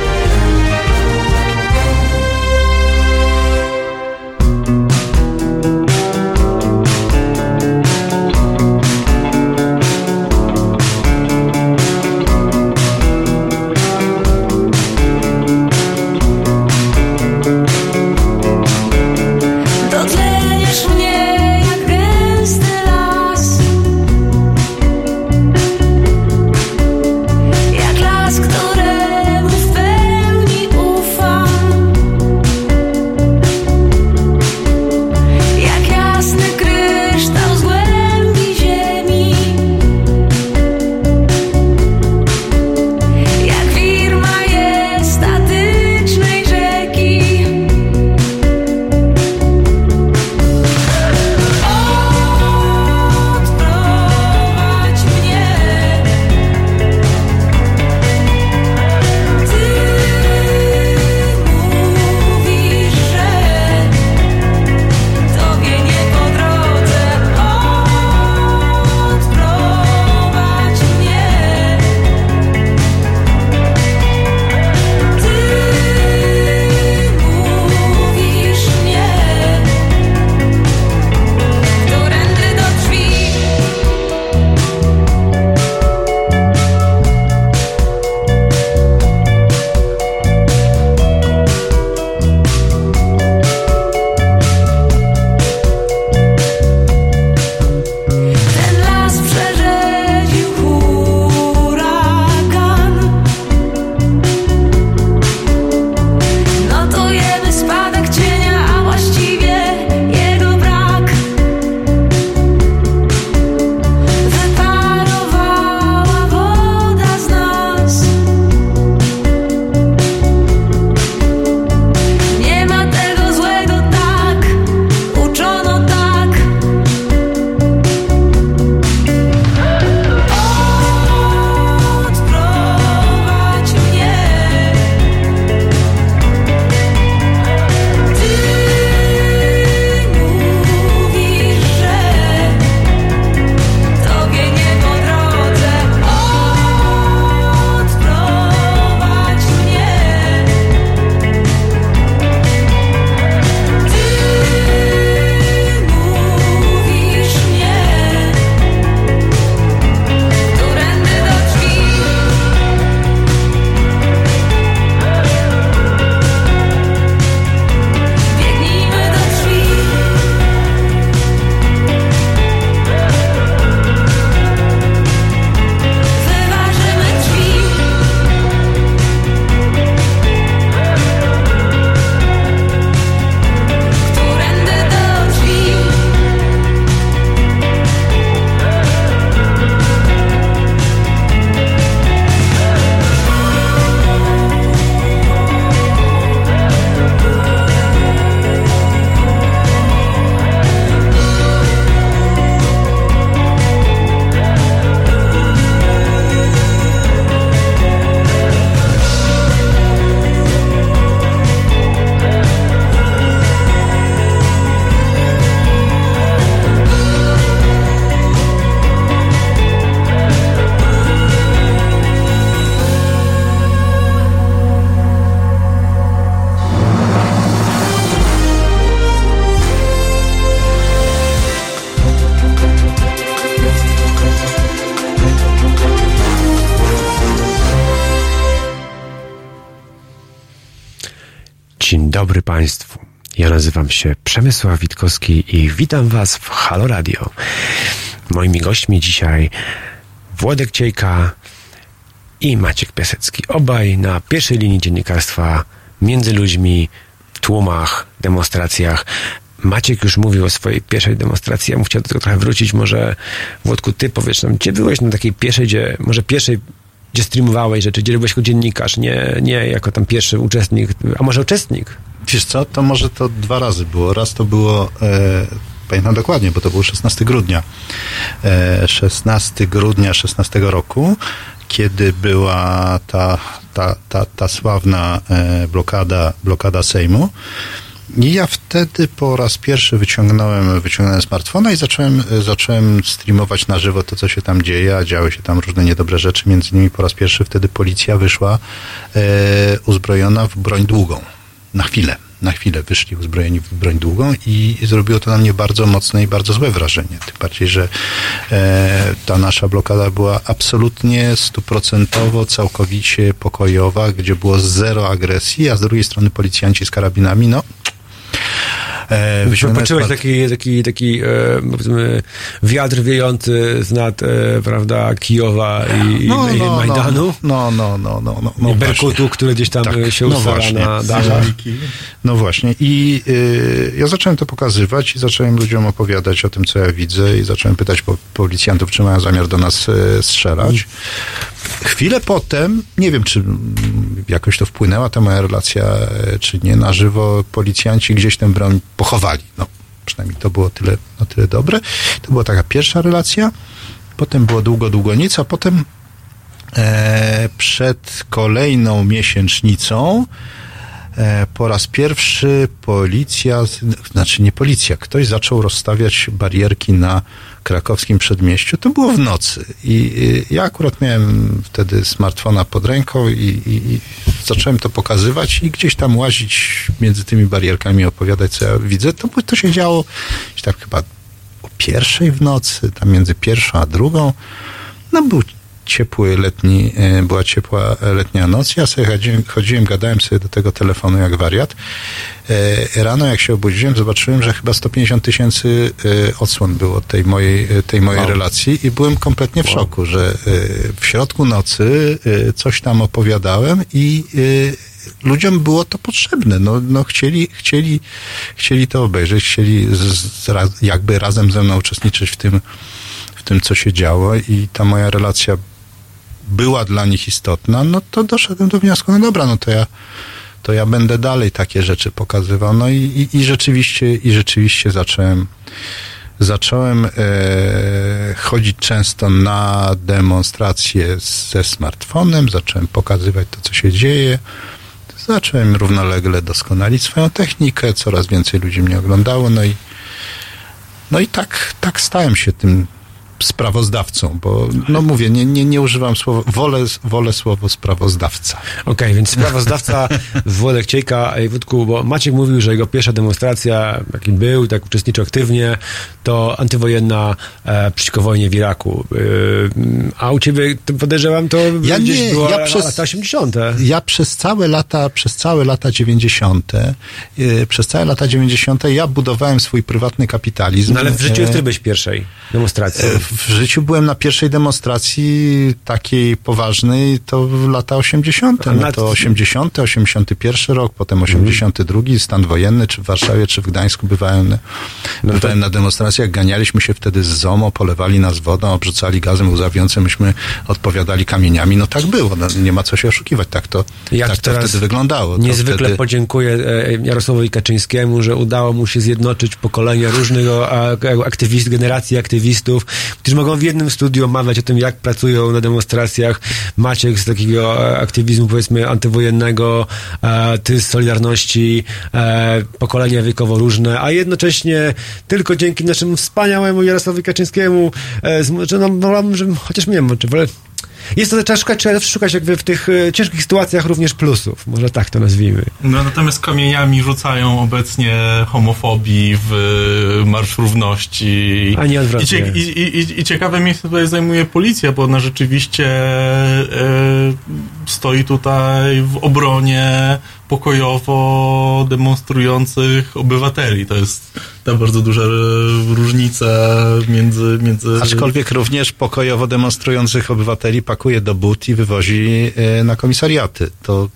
Dobry Państwu. Ja nazywam się Przemysław Witkowski i witam Was w Halo Radio. Moimi gośćmi dzisiaj Włodek Ciejka i Maciek Piasecki. Obaj na pierwszej linii dziennikarstwa między ludźmi, tłumach, demonstracjach. Maciek już mówił o swojej pierwszej demonstracji. Ja bym chciał do tego trochę wrócić. Może Włodku, ty powiesz nam, gdzie byłeś na takiej pierwszej, gdzie, może pierwszej, gdzie streamowałeś rzeczy, gdzie byłeś jako dziennikarz, nie, nie jako tam pierwszy uczestnik, a może uczestnik? Wiesz co, to może to dwa razy było. Raz to było, e, pamiętam dokładnie, bo to było 16 grudnia. E, 16 grudnia 16 roku, kiedy była ta, ta, ta, ta sławna e, blokada, blokada Sejmu. I ja wtedy po raz pierwszy wyciągnąłem, wyciągnąłem smartfona i zacząłem, e, zacząłem streamować na żywo to, co się tam dzieje, a działy się tam różne niedobre rzeczy. Między innymi po raz pierwszy wtedy policja wyszła e, uzbrojona w broń długą. Na chwilę. Na chwilę wyszli uzbrojeni w broń długą i zrobiło to na mnie bardzo mocne i bardzo złe wrażenie. Tym bardziej, że e, ta nasza blokada była absolutnie stuprocentowo, całkowicie pokojowa, gdzie było zero agresji, a z drugiej strony policjanci z karabinami, no E, Poczułeś taki, taki, taki e, powiedzmy, wiatr wiejący z nad, e, prawda, Kijowa i, No, i no, Majdanu? No, no, no, no, no, no I Berkutu, który gdzieś tam Tak, się no na dachach. No właśnie. I y, ja zacząłem to pokazywać i zacząłem ludziom opowiadać o tym, co ja widzę i zacząłem pytać po, policjantów, czy mają zamiar do nas y, strzelać. Chwilę potem, nie wiem, czy jakoś to wpłynęła ta moja relacja, e, czy nie, na żywo policjanci gdzieś tę broń pochowali. No, przynajmniej to było tyle, na tyle dobre. To była taka pierwsza relacja. Potem było długo, długo nic, a potem e, przed kolejną miesięcznicą e, po raz pierwszy policja, znaczy nie policja, ktoś zaczął rozstawiać barierki na krakowskim przedmieściu. To było w nocy i ja akurat miałem wtedy smartfona pod ręką i, i, i zacząłem to pokazywać i gdzieś tam łazić między tymi barierkami, opowiadać, co ja widzę. To, to się działo tak chyba o pierwszej w nocy, tam między pierwszą a drugą. No był ciepły letni, e, była ciepła letnia noc. Ja sobie chodziłem, chodziłem, gadałem sobie do tego telefonu jak wariat. E, Rano jak się obudziłem, zobaczyłem, że chyba 150 tysięcy e, odsłon było tej mojej, e, tej mojej Wow. relacji i byłem kompletnie w szoku, że e, w środku nocy e, coś tam opowiadałem i e, ludziom było to potrzebne. No, no chcieli, chcieli, chcieli to obejrzeć, chcieli z, z, jakby razem ze mną uczestniczyć w tym, w tym, co się działo i ta moja relacja była dla nich istotna, no to doszedłem do wniosku, no dobra, no to ja, to ja będę dalej takie rzeczy pokazywał. No i, i, i rzeczywiście, i rzeczywiście zacząłem, zacząłem e, chodzić często na demonstracje ze smartfonem, zacząłem pokazywać to, co się dzieje. Zacząłem równolegle doskonalić swoją technikę, coraz więcej ludzi mnie oglądało, no i no i tak, tak stałem się tym sprawozdawcą, bo no mówię, nie, nie, nie używam słowa, wolę, wolę słowo sprawozdawca. Okej, więc sprawozdawca Włodek Ciejka, ej, Wódku, bo Maciek mówił, że jego pierwsza demonstracja, jakim był, tak uczestniczył aktywnie, to antywojenna e, przeciwko wojnie w Iraku. Y, a u ciebie, to podejrzewam, to Ja gdzieś nie, było ja przez- lata 80. Ja przez całe lata, przez całe lata 90., yy, przez całe lata 90. ja budowałem swój prywatny kapitalizm. No ale w życiu E, ty byłeś pierwszej demonstracji. W życiu byłem na pierwszej demonstracji takiej poważnej, to w lata 80. A No to 80., 81 rok, potem 82, stan wojenny, czy w Warszawie, czy w Gdańsku bywałem, na- bywałem na demonstracjach, ganialiśmy się wtedy z ZOMO, polewali nas wodą, obrzucali gazem łzawiącym, myśmy odpowiadali kamieniami. No tak było, no, nie ma co się oszukiwać, tak to, Ja tak to wtedy wyglądało. Niezwykle wtedy... podziękuję e, Jarosławowi Kaczyńskiemu, że udało mu się zjednoczyć pokolenia różnych o, a- aktywist, generacji aktywistów, którzy mogą w jednym studiu omawiać o tym, jak pracują na demonstracjach. Maciek z takiego e, aktywizmu, powiedzmy, antywojennego, e, ty z Solidarności, e, pokolenia wiekowo różne, a jednocześnie tylko dzięki naszemu wspaniałemu Jarosławowi Kaczyńskiemu, z, że no, wolałbym, że chociaż nie wiem, czy wolę jest to, trzeba szukać, trzeba szukać jakby w tych e, ciężkich sytuacjach również plusów. Może tak to nazwijmy. No, natomiast kamieniami rzucają obecnie homofobii w y, Marsz Równości. A nie odwrotnie. I, i, i- I ciekawe miejsce tutaj zajmuje policja, bo ona rzeczywiście e, stoi tutaj w obronie pokojowo demonstrujących obywateli. To jest ta bardzo duża e, różnica między... między Aczkolwiek również pokojowo demonstrujących obywateli pakuje do but i wywozi e, na komisariaty. To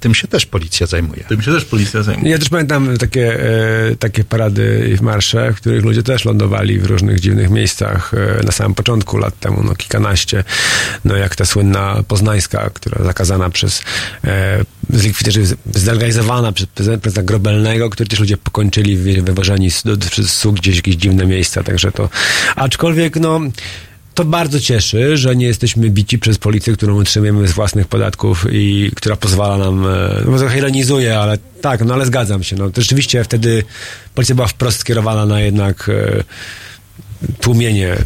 tym się też policja zajmuje. Tym się też policja zajmuje. Ja też pamiętam takie, e, takie parady i marsze, w których ludzie też lądowali w różnych dziwnych miejscach e, na samym początku lat temu, no kilkanaście. No jak ta słynna poznańska, która zakazana przez e, zlikwidarzy, zlegalizowana przez prezydenta Grobelnego, który też ludzie pokończyli wy- wywożeni z- do- przez sług gdzieś jakieś dziwne miejsca, także to... Aczkolwiek, no... To bardzo cieszy, że nie jesteśmy bici przez policję, którą utrzymujemy z własnych podatków i która pozwala nam, e, no trochę ironizuje, ale tak, no ale zgadzam się. No, to rzeczywiście wtedy policja była wprost skierowana na jednak e, tłumienie.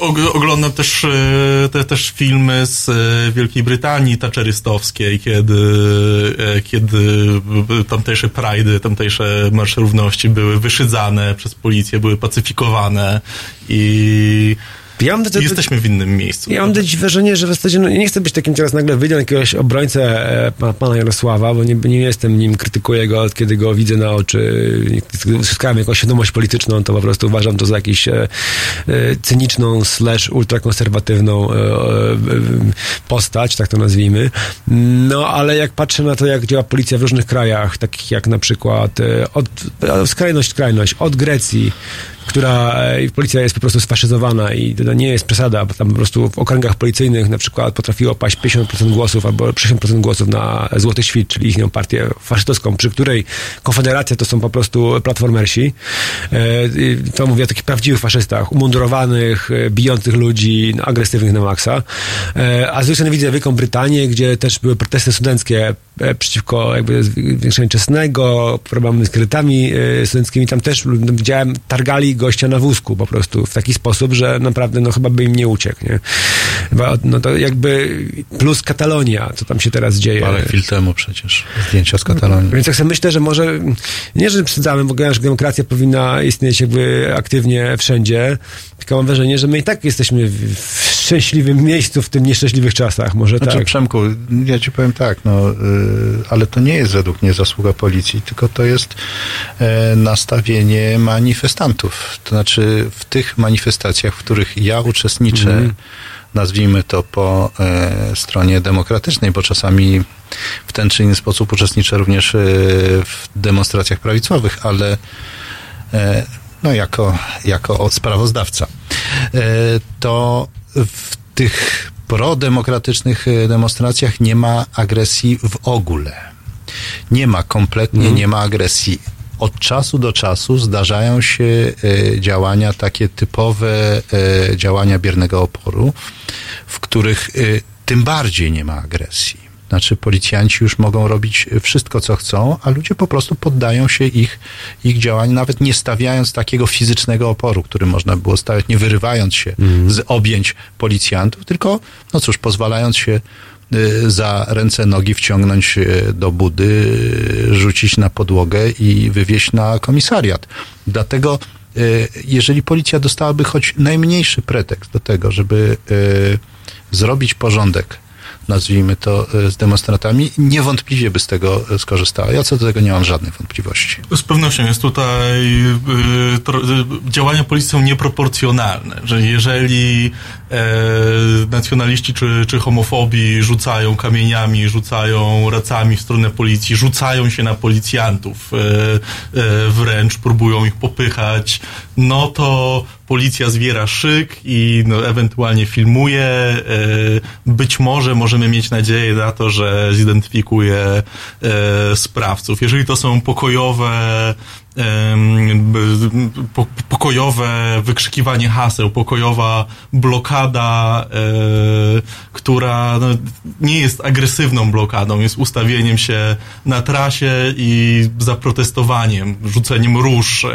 Og- oglądam też, e, te, też filmy z Wielkiej Brytanii taczerystowskiej, kiedy, kiedy tamtejsze prajdy, tamtejsze marsze równości były wyszydzane przez policję, były pacyfikowane i Ja mam, jesteśmy w innym miejscu. Ja mam też wrażenie, że w zasadzie no, nie chcę być takim teraz nagle wyjdę jakiegoś obrońcę e, pana, pana Jarosława, bo nie, nie jestem nim, krytykuję go, od kiedy go widzę na oczy. Zyskałem jakąś świadomość polityczną, to po prostu uważam to za jakąś e, e, cyniczną slash ultrakonserwatywną e, e, postać, tak to nazwijmy. No, ale jak patrzę na to, jak działa policja w różnych krajach, takich jak na przykład e, od, skrajność, skrajność, od Grecji, która e, policja jest po prostu sfaszyzowana i to nie jest przesada, bo tam po prostu w okręgach policyjnych na przykład potrafiło paść 50% głosów albo 60% głosów na Złoty Świt, czyli ich partię faszystowską, przy której Konfederacja to są po prostu platformersi. E, To mówię o takich prawdziwych faszystach, umundurowanych, e, bijących ludzi, no, agresywnych na maksa. A z drugiej strony widzę Wielką Brytanię, gdzie też były protesty studenckie przeciwko jakby zwiększeniu czesnego, problemy z kredytami studenckimi. Tam też widziałem, targali gościa na wózku po prostu w taki sposób, że naprawdę no chyba by im nie uciekł, nie? Chyba, No to jakby plus Katalonia, co tam się teraz dzieje. Parę chwil temu przecież zdjęcia z Katalonii. Więc tak sobie myślę, że może, nie, że przesadzamy, bo że demokracja powinna istnieć jakby aktywnie wszędzie, tylko mam wrażenie, że my i tak jesteśmy w, w szczęśliwym miejscu w tym nieszczęśliwych czasach, może Znaczy, tak. Przemku, ja ci powiem tak, no, y, ale to nie jest według mnie zasługa policji, tylko to jest e, nastawienie manifestantów. To znaczy w tych manifestacjach, w których ja uczestniczę, Mhm. nazwijmy to po e, stronie demokratycznej, bo czasami w ten czy inny sposób uczestniczę również e, w demonstracjach prawicowych, ale no jako, jako sprawozdawca, to w tych prodemokratycznych e, demonstracjach nie ma agresji w ogóle. Nie ma, kompletnie nie ma agresji. Od czasu do czasu zdarzają się e, działania takie typowe e, działania biernego oporu, w których tym bardziej nie ma agresji. Znaczy policjanci już mogą robić wszystko, co chcą, a ludzie po prostu poddają się ich, ich działaniu, nawet nie stawiając takiego fizycznego oporu, który można było stawiać, nie wyrywając się z objęć policjantów, tylko, no cóż, pozwalając się y, za ręce, nogi wciągnąć y, do budy, rzucić na podłogę i wywieźć na komisariat. Dlatego, jeżeli policja dostałaby choć najmniejszy pretekst do tego, żeby zrobić porządek nazwijmy to, e, z demonstrantami, niewątpliwie by z tego e, skorzystała. Ja co do tego nie mam żadnych wątpliwości. Z pewnością jest tutaj y, działania policji są nieproporcjonalne, że jeżeli e, nacjonaliści czy, czy homofobi rzucają kamieniami, rzucają racami w stronę policji, rzucają się na policjantów, e, e, wręcz próbują ich popychać, no to policja zbiera szyk i no, ewentualnie filmuje. E, być może możemy mieć nadzieję na to, że zidentyfikuje e, sprawców. Jeżeli to są pokojowe pokojowe wykrzykiwanie haseł, pokojowa blokada, e, która no, nie jest agresywną blokadą, jest ustawieniem się na trasie i zaprotestowaniem, rzuceniem róż e,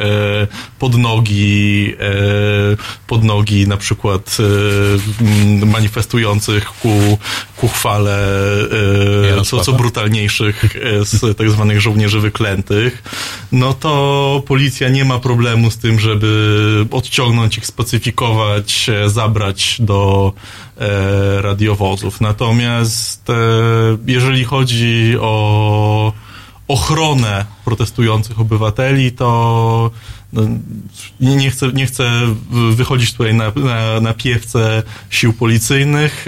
pod nogi, e, pod nogi na przykład manifestujących ku, ku chwale e, co, co brutalniejszych e, z tak zwanych żołnierzy wyklętych, no to policja nie ma problemu z tym, żeby odciągnąć ich, spacyfikować, e, zabrać do e, radiowozów. Natomiast e, jeżeli chodzi o ochronę protestujących obywateli, to nie, nie, chcę, nie chcę wychodzić tutaj na, na, na piewce sił policyjnych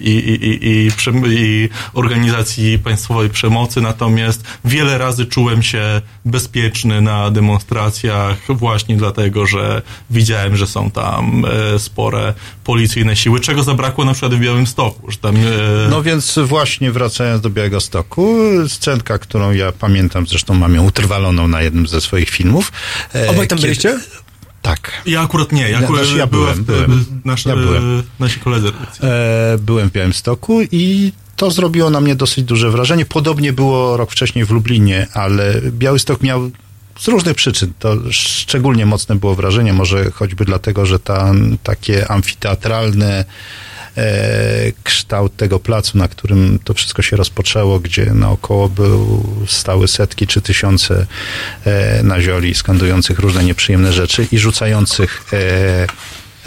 i, i, i, i, organizacji państwowej przemocy, natomiast wiele razy czułem się bezpieczny na demonstracjach właśnie dlatego, że widziałem, że są tam e, spore policyjne siły, czego zabrakło na przykład w Białymstoku, że tam e, No więc właśnie wracając do Białego Stoku, scenka, którą ja pamiętam, zresztą mam ją utrwaloną na jednym ze swoich filmów. E, Obaj tam kiedy- byliście? Tak. Ja akurat nie. Ja, Ja- akurat ja byłem, byłem. Nasze, Ja byłem. Nasi koledzy. E, byłem w Białymstoku i to zrobiło na mnie dosyć duże wrażenie. Podobnie było rok wcześniej w Lublinie, ale Białystok miał z różnych przyczyn. To szczególnie mocne było wrażenie, może choćby dlatego, że tam takie amfiteatralne e, kształt tego placu, na którym to wszystko się rozpoczęło, gdzie naokoło był stały setki czy tysiące e, nazioli skandujących różne nieprzyjemne rzeczy i rzucających e,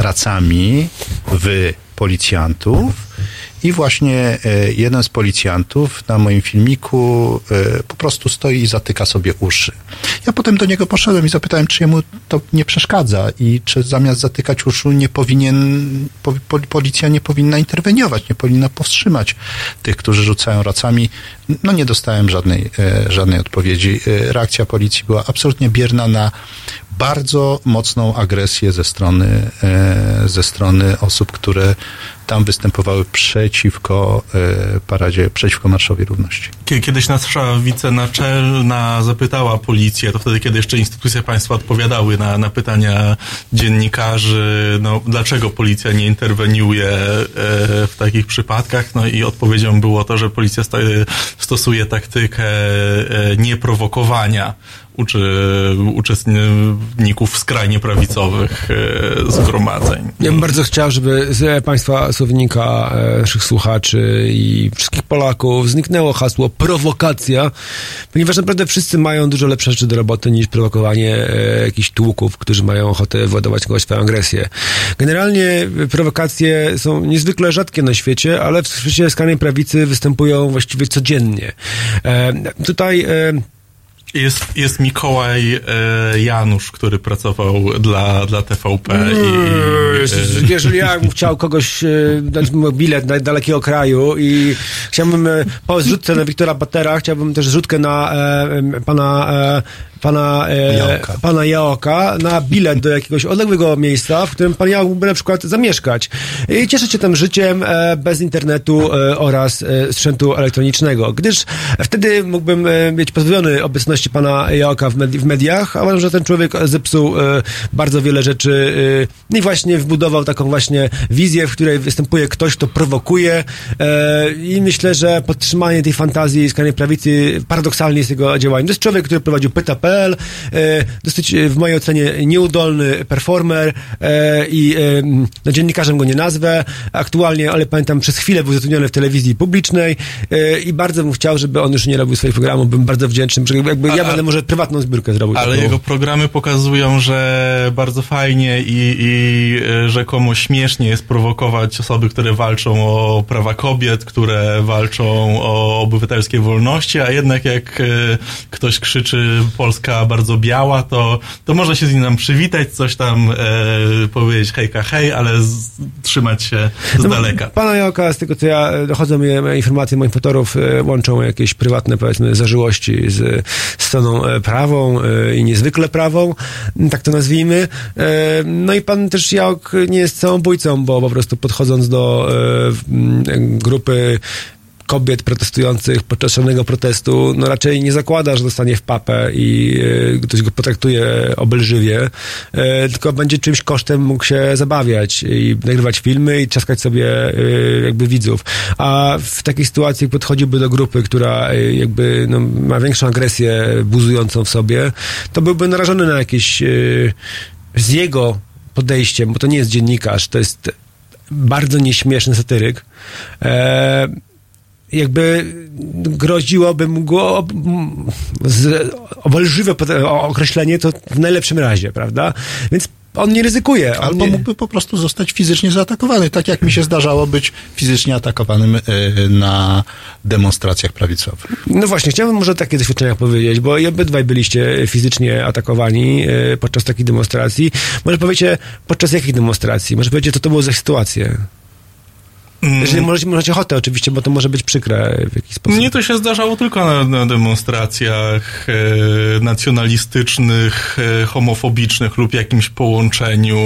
racami w policjantów. I właśnie e, jeden z policjantów na moim filmiku e, po prostu stoi i zatyka sobie uszy. Ja potem do niego poszedłem i zapytałem, czy jemu to nie przeszkadza i czy zamiast zatykać uszu nie powinien, po, po, policja nie powinna interweniować, nie powinna powstrzymać tych, którzy rzucają racami. No nie dostałem żadnej, e, żadnej odpowiedzi. Reakcja policji była absolutnie bierna na bardzo mocną agresję ze strony, e, ze strony osób, które tam występowały przeciwko e, paradzie, przeciwko Marszowi Równości. Kie- Kiedyś nasza wicenaczelna zapytała policję, to wtedy, kiedy jeszcze instytucje państwa odpowiadały na, na pytania dziennikarzy, no, dlaczego policja nie interweniuje e, w takich przypadkach, no i odpowiedzią było to, że policja stosuje taktykę nieprowokowania uczy, uczestników skrajnie prawicowych e, zgromadzeń. Ja bym bardzo chciał, żeby z Państwa słownika, e, naszych słuchaczy i wszystkich Polaków zniknęło hasło prowokacja, ponieważ naprawdę wszyscy mają dużo lepsze rzeczy do roboty niż prowokowanie e, jakichś tłuków, którzy mają ochotę władować kogoś swoją agresję. Generalnie e, prowokacje są niezwykle rzadkie na świecie, ale w świecie skrajnej prawicy występują właściwie codziennie. E, tutaj e, Jest, jest Mikołaj e, Janusz, który pracował dla, dla TVP i, Eee, i Jeżeli ja bym chciał kogoś e, dać mu bilet na dalekiego kraju i chciałbym e, po zrzutce na Wiktora Batera, chciałbym też zrzutkę na e, pana e, pana e, Jaoka. pana Jaoka na bilet do jakiegoś odległego miejsca, w którym pan Jaok mógłby na przykład zamieszkać i cieszyć się tym życiem e, bez internetu e, oraz e, sprzętu elektronicznego, gdyż wtedy mógłbym e, mieć pozbawiony obecności pana Jaoka w, medi- w mediach, a uważam, że ten człowiek zepsuł e, bardzo wiele rzeczy e, i właśnie wbudował taką właśnie wizję, w której występuje ktoś, kto prowokuje e, i myślę, że podtrzymanie tej fantazji skrajnej prawicy paradoksalnie jest jego działaniem. To jest człowiek, który prowadził pyta.pl, e, dosyć e, w mojej ocenie nieudolny performer e, i no, dziennikarzem go nie nazwę aktualnie, ale pamiętam przez chwilę był zatrudniony w telewizji publicznej i bardzo bym chciał, żeby on już nie robił swoich programów, bym bardzo wdzięczny, że jakby ja A- będę może prywatną zbiórkę zrobił. Ale taką. jego programy pokazują, że bardzo fajnie i, i rzekomo śmiesznie jest prowokować osoby, które walczą o prawa kobiet, które walczą o obywatelskie wolności, a jednak jak ktoś krzyczy Polska bardzo biała, to, to można się z nim przywitać, coś tam e, powiedzieć hejka hej, ale z, trzymać się z No, daleka. Pana Joka, z tego co ja e, dochodzą mi e, informacje moich fotorów, e, łączą jakieś prywatne, powiedzmy, zażyłości z stroną prawą i niezwykle prawą, tak to nazwijmy. No i pan też Jałk nie jest samobójcą, bo po prostu podchodząc do grupy kobiet protestujących podczas szalonego protestu, no raczej nie zakłada, że dostanie w papę i e, ktoś go potraktuje obelżywie, e, tylko będzie czymś kosztem mógł się zabawiać i nagrywać filmy i trzaskać sobie e, jakby widzów. A w takiej sytuacji podchodziłby do grupy, która jakby no, ma większą agresję buzującą w sobie, to byłby narażony na jakieś z jego podejściem, bo to nie jest dziennikarz, to jest bardzo nieśmieszny satyryk. E, jakby groziłoby mu go obelżywe określenie to w najlepszym razie, prawda? Więc on nie ryzykuje. On Albo nie... mógłby po prostu zostać fizycznie zaatakowany, tak jak mi się zdarzało być fizycznie atakowanym e, na demonstracjach prawicowych. No właśnie, chciałbym może o takich doświadczeniach powiedzieć, bo i obydwaj byliście fizycznie atakowani e, podczas takich demonstracji. Może powiecie, podczas jakich demonstracji? Może powiecie, co to było za sytuacje? Mm. Jeżeli możecie, możecie ochotę oczywiście, bo to może być przykre w jakiś sposób. Mnie to się zdarzało tylko na, na demonstracjach e, nacjonalistycznych, e, homofobicznych lub jakimś połączeniu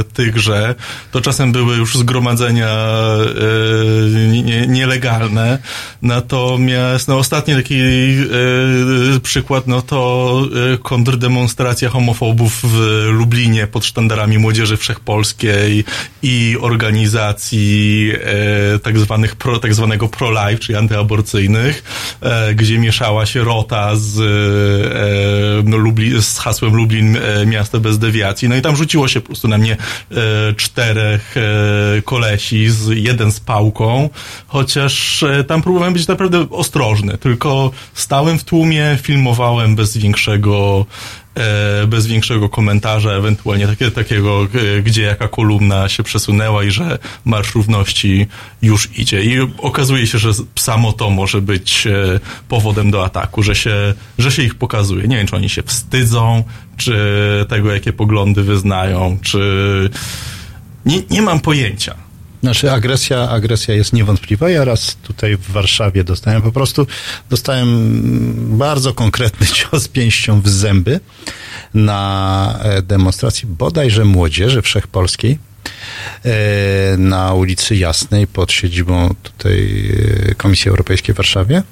e, tychże. To czasem były już zgromadzenia e, nie, nielegalne. Natomiast no, ostatni taki e, przykład, no to e, kontrdemonstracja homofobów w Lublinie pod sztandarami Młodzieży Wszechpolskiej i organizacji e, tak, zwanych pro, tak zwanego pro-life, czyli antyaborcyjnych, e, gdzie mieszała się rota z, e, no, z hasłem Lublin e, miasto bez dewiacji. No i tam rzuciło się po prostu na mnie e, czterech e, kolesi, z, jeden z pałką, chociaż e, tam próbowałem być naprawdę ostrożny, tylko stałem w tłumie, filmowałem bez większego bez większego komentarza, ewentualnie takie, takiego, e, gdzie jaka kolumna się przesunęła i że Marsz Równości już idzie. I okazuje się, że samo to może być e, powodem do ataku, że się, że się ich pokazuje. Nie wiem, czy oni się wstydzą, czy tego, jakie poglądy wyznają, czy... Nie, nie mam pojęcia. Znaczy agresja, agresja jest niewątpliwa. Ja raz tutaj w Warszawie dostałem po prostu, dostałem bardzo konkretny cios pięścią w zęby na e, demonstracji bodajże młodzieży wszechpolskiej e, na ulicy Jasnej pod siedzibą tutaj e, Komisji Europejskiej w Warszawie.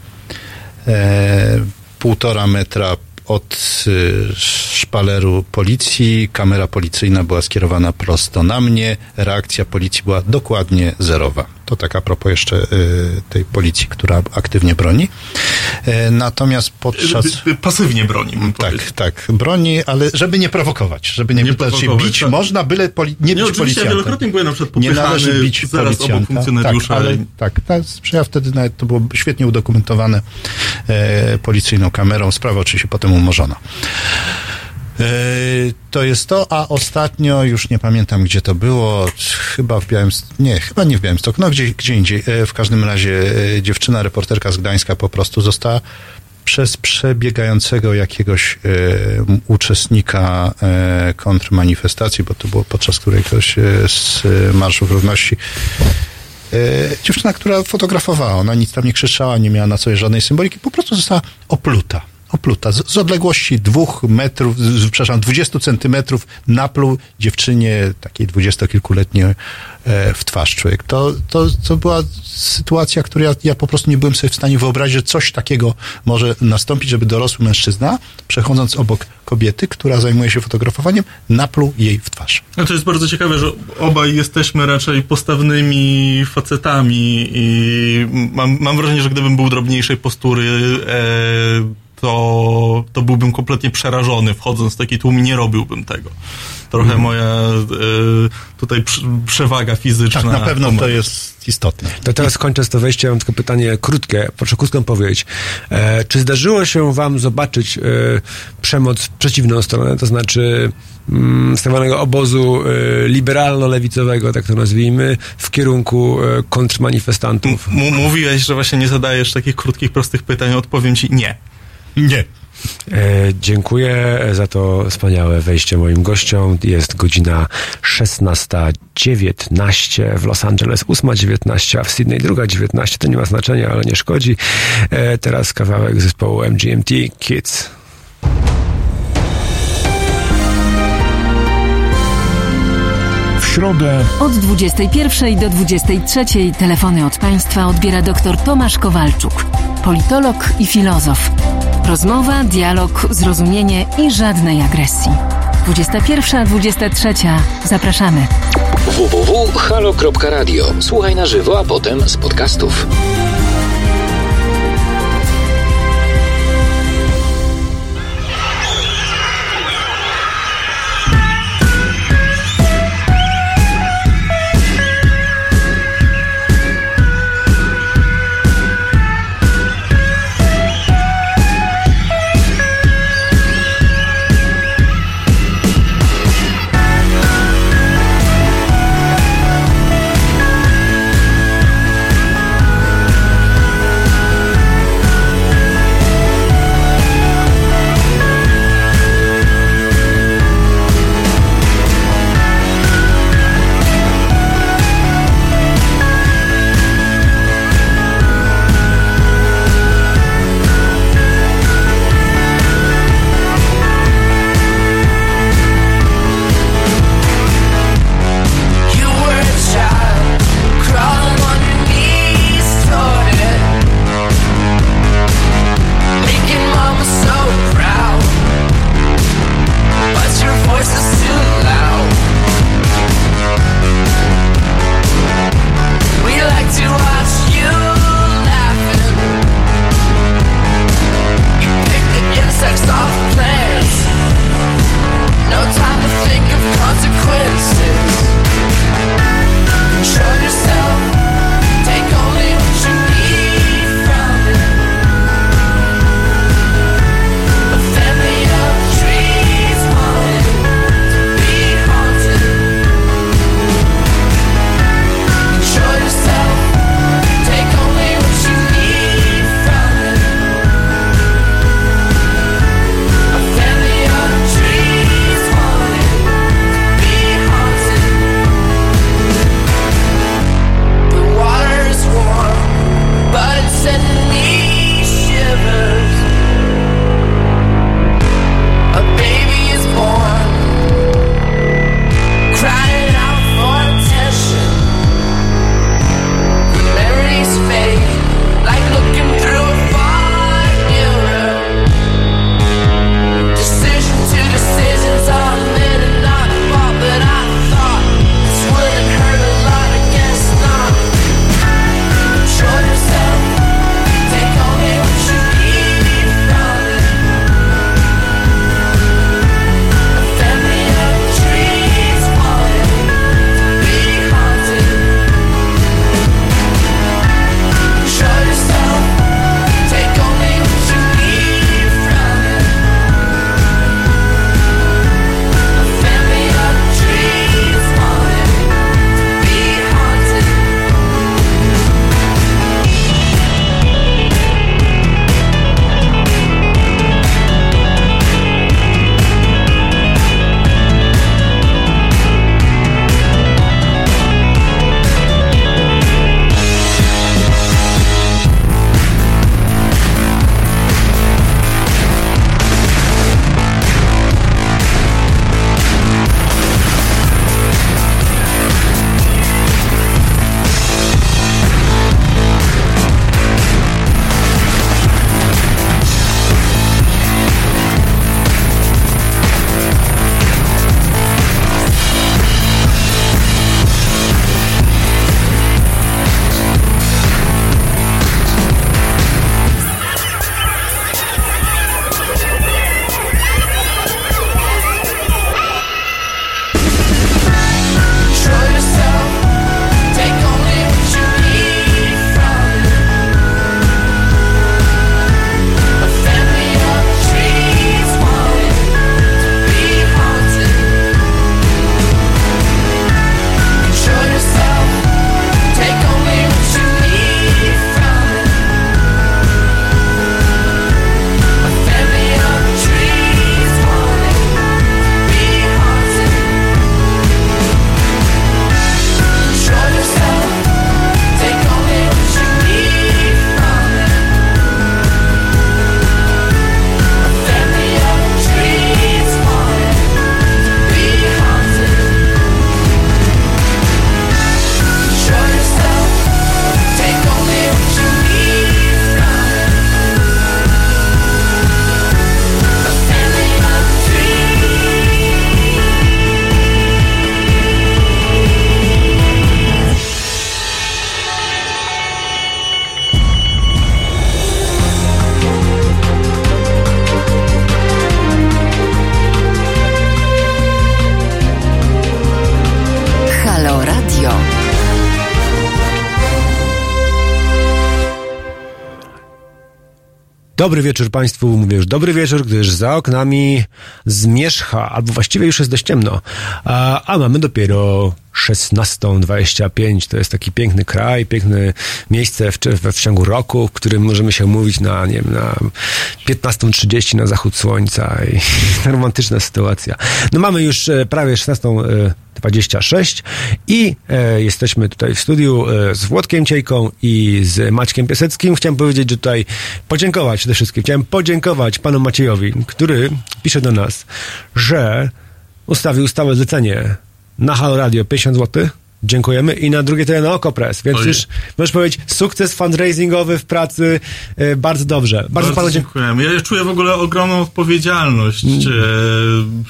Półtora metra od y, szpaleru policji. Kamera policyjna była skierowana prosto na mnie. Reakcja policji była dokładnie zerowa. To tak a propos jeszcze y, tej policji, która aktywnie broni. E, Natomiast podczas... Pasywnie broni. Tak, tak, broni, ale żeby nie prowokować, żeby nie, Nie prowokować, bić tak. można, byle poli, nie Nie, ja policjanta. wielokrotnie byłem na przykład Nie popychany należy bić zaraz obok policjanta. funkcjonariusza Tak, ale tak, ta sprawa wtedy nawet to było świetnie udokumentowane e, policyjną kamerą. Sprawa oczywiście potem umorzona. E, To jest to, a ostatnio, już nie pamiętam gdzie to było, chyba w Białymstoku, nie, chyba nie w Białymstoku, no gdzie, gdzie indziej. E, W każdym razie e, dziewczyna, reporterka z Gdańska po prostu została przez przebiegającego jakiegoś e, uczestnika e, kontrmanifestacji, bo to było podczas którejś e, z Marszów Równości, dziewczyna, która fotografowała, ona nic tam nie krzyczała, nie miała na sobie żadnej symboliki, po prostu została opluta. Opluta. Z, z odległości dwóch metrów, z, przepraszam, 20 centymetrów napluł dziewczynie, takiej dwudziestokilkuletniej, e, w twarz człowiek. To, to, to była sytuacja, którą ja, ja po prostu nie byłem sobie w stanie wyobrazić, że coś takiego może nastąpić, żeby dorosły mężczyzna, przechodząc obok kobiety, która zajmuje się fotografowaniem, napluł jej w twarz. No to jest bardzo ciekawe, że obaj jesteśmy raczej postawnymi facetami i mam, mam wrażenie, że gdybym był drobniejszej postury, e, to, to byłbym kompletnie przerażony wchodząc w taki tłum i nie robiłbym tego. Trochę Mhm. moja e, tutaj przewaga fizyczna. Tak, na pewno to jest istotne. To teraz kończę z to wejście, mam tylko pytanie krótkie, proszę krótką powiedzieć. E, czy zdarzyło się wam zobaczyć e, przemoc w przeciwną stronę, to znaczy mm, stawianego obozu e, liberalno-lewicowego, tak to nazwijmy, w kierunku e, kontrmanifestantów? M- mówiłeś, że właśnie nie zadajesz takich krótkich, prostych pytań, odpowiem ci nie. Nie. E, dziękuję za to wspaniałe wejście moim gościom. Jest godzina 16.19 w Los Angeles, 8.19, a w Sydney 2.19. To nie ma znaczenia, ale nie szkodzi. E, teraz kawałek zespołu MGMT Kids. W środę Od 21 do 23 telefony od Państwa odbiera dr Tomasz Kowalczuk, politolog i filozof. Rozmowa, dialog, zrozumienie i żadnej agresji. 21-23. Zapraszamy. www.halo.radio. Słuchaj na żywo, a potem z podcastów. Dobry wieczór Państwu, mówię już dobry wieczór, gdyż za oknami zmierzcha, albo właściwie już jest dość ciemno, a, a mamy dopiero 16.25. To jest taki piękny kraj, piękne miejsce w, w, w ciągu roku, w którym możemy się mówić na, nie wiem, na 15.30 na zachód słońca i romantyczna sytuacja. No mamy już e, prawie 16.00 26 i e, jesteśmy tutaj w studiu e, z Włodkiem Ciejką i z Maćkiem Piaseckim. Chciałem powiedzieć, że tutaj podziękować przede wszystkim. Chciałem podziękować panu Maciejowi, który pisze do nas, że ustawił stałe zlecenie na Halo Radio 50 zł Dziękujemy. I na drugie tyle na Okopres. Więc Ojej. już możesz powiedzieć, sukces fundraisingowy w pracy. e, bardzo dobrze. Bardzo, panu dziękuję. dziękujemy. Ja czuję w ogóle ogromną odpowiedzialność Mm.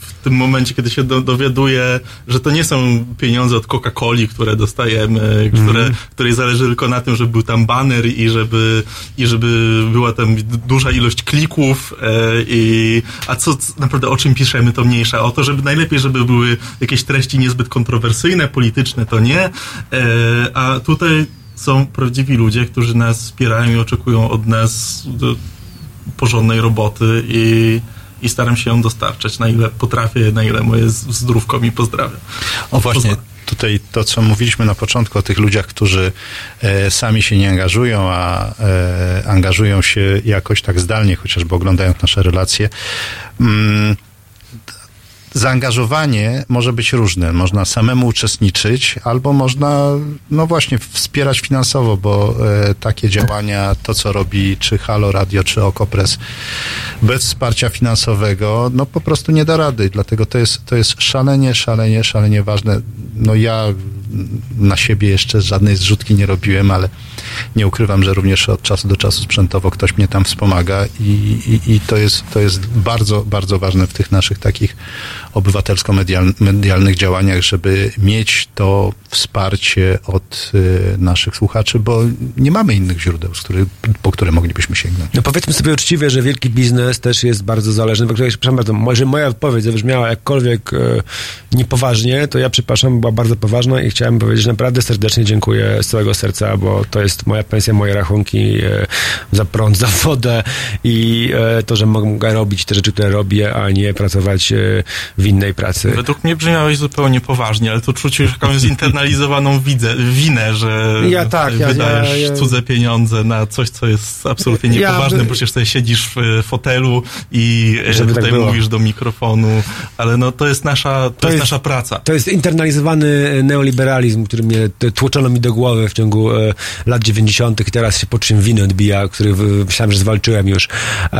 w tym momencie, kiedy się do, dowiaduję, że to nie są pieniądze od Coca-Coli, które dostajemy, które, Mhm. której zależy tylko na tym, żeby był tam banner i żeby, i żeby była tam duża ilość klików e, i a co naprawdę o czym piszemy, to mniejsza. O to, żeby najlepiej, żeby były jakieś treści niezbyt kontrowersyjne, polityczne, to nie. E, a tutaj są prawdziwi ludzie, którzy nas wspierają i oczekują od nas do porządnej roboty i, i staram się ją dostarczać na ile potrafię, na ile moje zdrówko mi pozdrawia. O właśnie, tutaj to, co mówiliśmy na początku o tych ludziach, którzy e, sami się nie angażują, a e, angażują się jakoś tak zdalnie, chociażby oglądając nasze relacje. Mm, zaangażowanie może być różne. Można samemu uczestniczyć, albo można, no właśnie, wspierać finansowo, bo e, takie działania, to co robi czy Halo Radio, czy Okopres, bez wsparcia finansowego, no po prostu nie da rady. Dlatego to jest, to jest szalenie, szalenie, szalenie ważne. No ja na siebie jeszcze żadnej zrzutki nie robiłem, ale nie ukrywam, że również od czasu do czasu sprzętowo ktoś mnie tam wspomaga i, i, i to, jest, to jest bardzo, bardzo ważne w tych naszych takich obywatelsko-medialnych działaniach, żeby mieć to wsparcie od y, naszych słuchaczy, bo nie mamy innych źródeł, z których, po które moglibyśmy sięgnąć. No powiedzmy sobie uczciwie, że wielki biznes też jest bardzo zależny. Przepraszam bardzo, może moja wypowiedź zabrzmiała jakkolwiek e, niepoważnie, to ja przepraszam, była bardzo poważna i chciałem powiedzieć, że naprawdę serdecznie dziękuję z całego serca, bo to jest moja pensja, moje rachunki e, za prąd, za wodę i e, to, że mogę robić te rzeczy, które robię, a nie pracować e, w innej pracy. Według mnie brzmiałeś zupełnie poważnie, ale tu czuć już jakąś zinternalizowaną widzę, winę, że Ja tak, ja- wydajesz ja- ja- cudze pieniądze na coś, co jest absolutnie Ja niepoważne, by- bo przecież sobie siedzisz w fotelu i Żeby tak tutaj było. mówisz do mikrofonu, ale no to jest nasza, to, jest, jest- nasza praca. To jest internalizowany neoliberalizm, który mnie tłoczono mi do głowy w ciągu e, lat 90. i teraz się po czym winy odbija, który myślałem, że zwalczyłem już. E,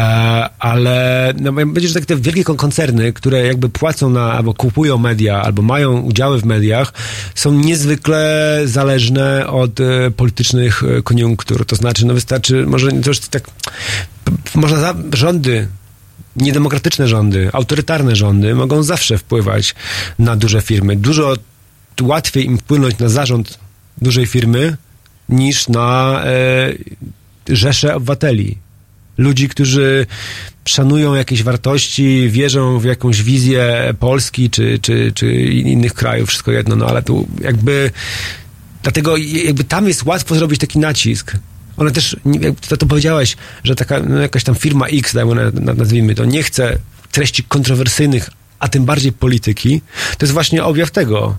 ale no, powiedzieć, że tak te wielkie kon- koncerny, które jakby płacą na, albo kupują media, albo mają udziały w mediach, są niezwykle zależne od e, politycznych e, koniunktur. To znaczy, no wystarczy, może to już tak, można za, rządy niedemokratyczne rządy, autorytarne rządy mogą zawsze wpływać na duże firmy. Dużo łatwiej im wpłynąć na zarząd dużej firmy niż na e, rzesze obywateli. Ludzi, którzy szanują jakieś wartości, wierzą w jakąś wizję Polski czy, czy, czy innych krajów, wszystko jedno, no ale tu jakby Dlatego jakby tam jest łatwo zrobić taki nacisk. One też, jak to, to powiedziałeś, że taka no, jakaś tam firma X, dajmy na, nazwijmy to, nie chce treści kontrowersyjnych, a tym bardziej polityki, to jest właśnie objaw tego,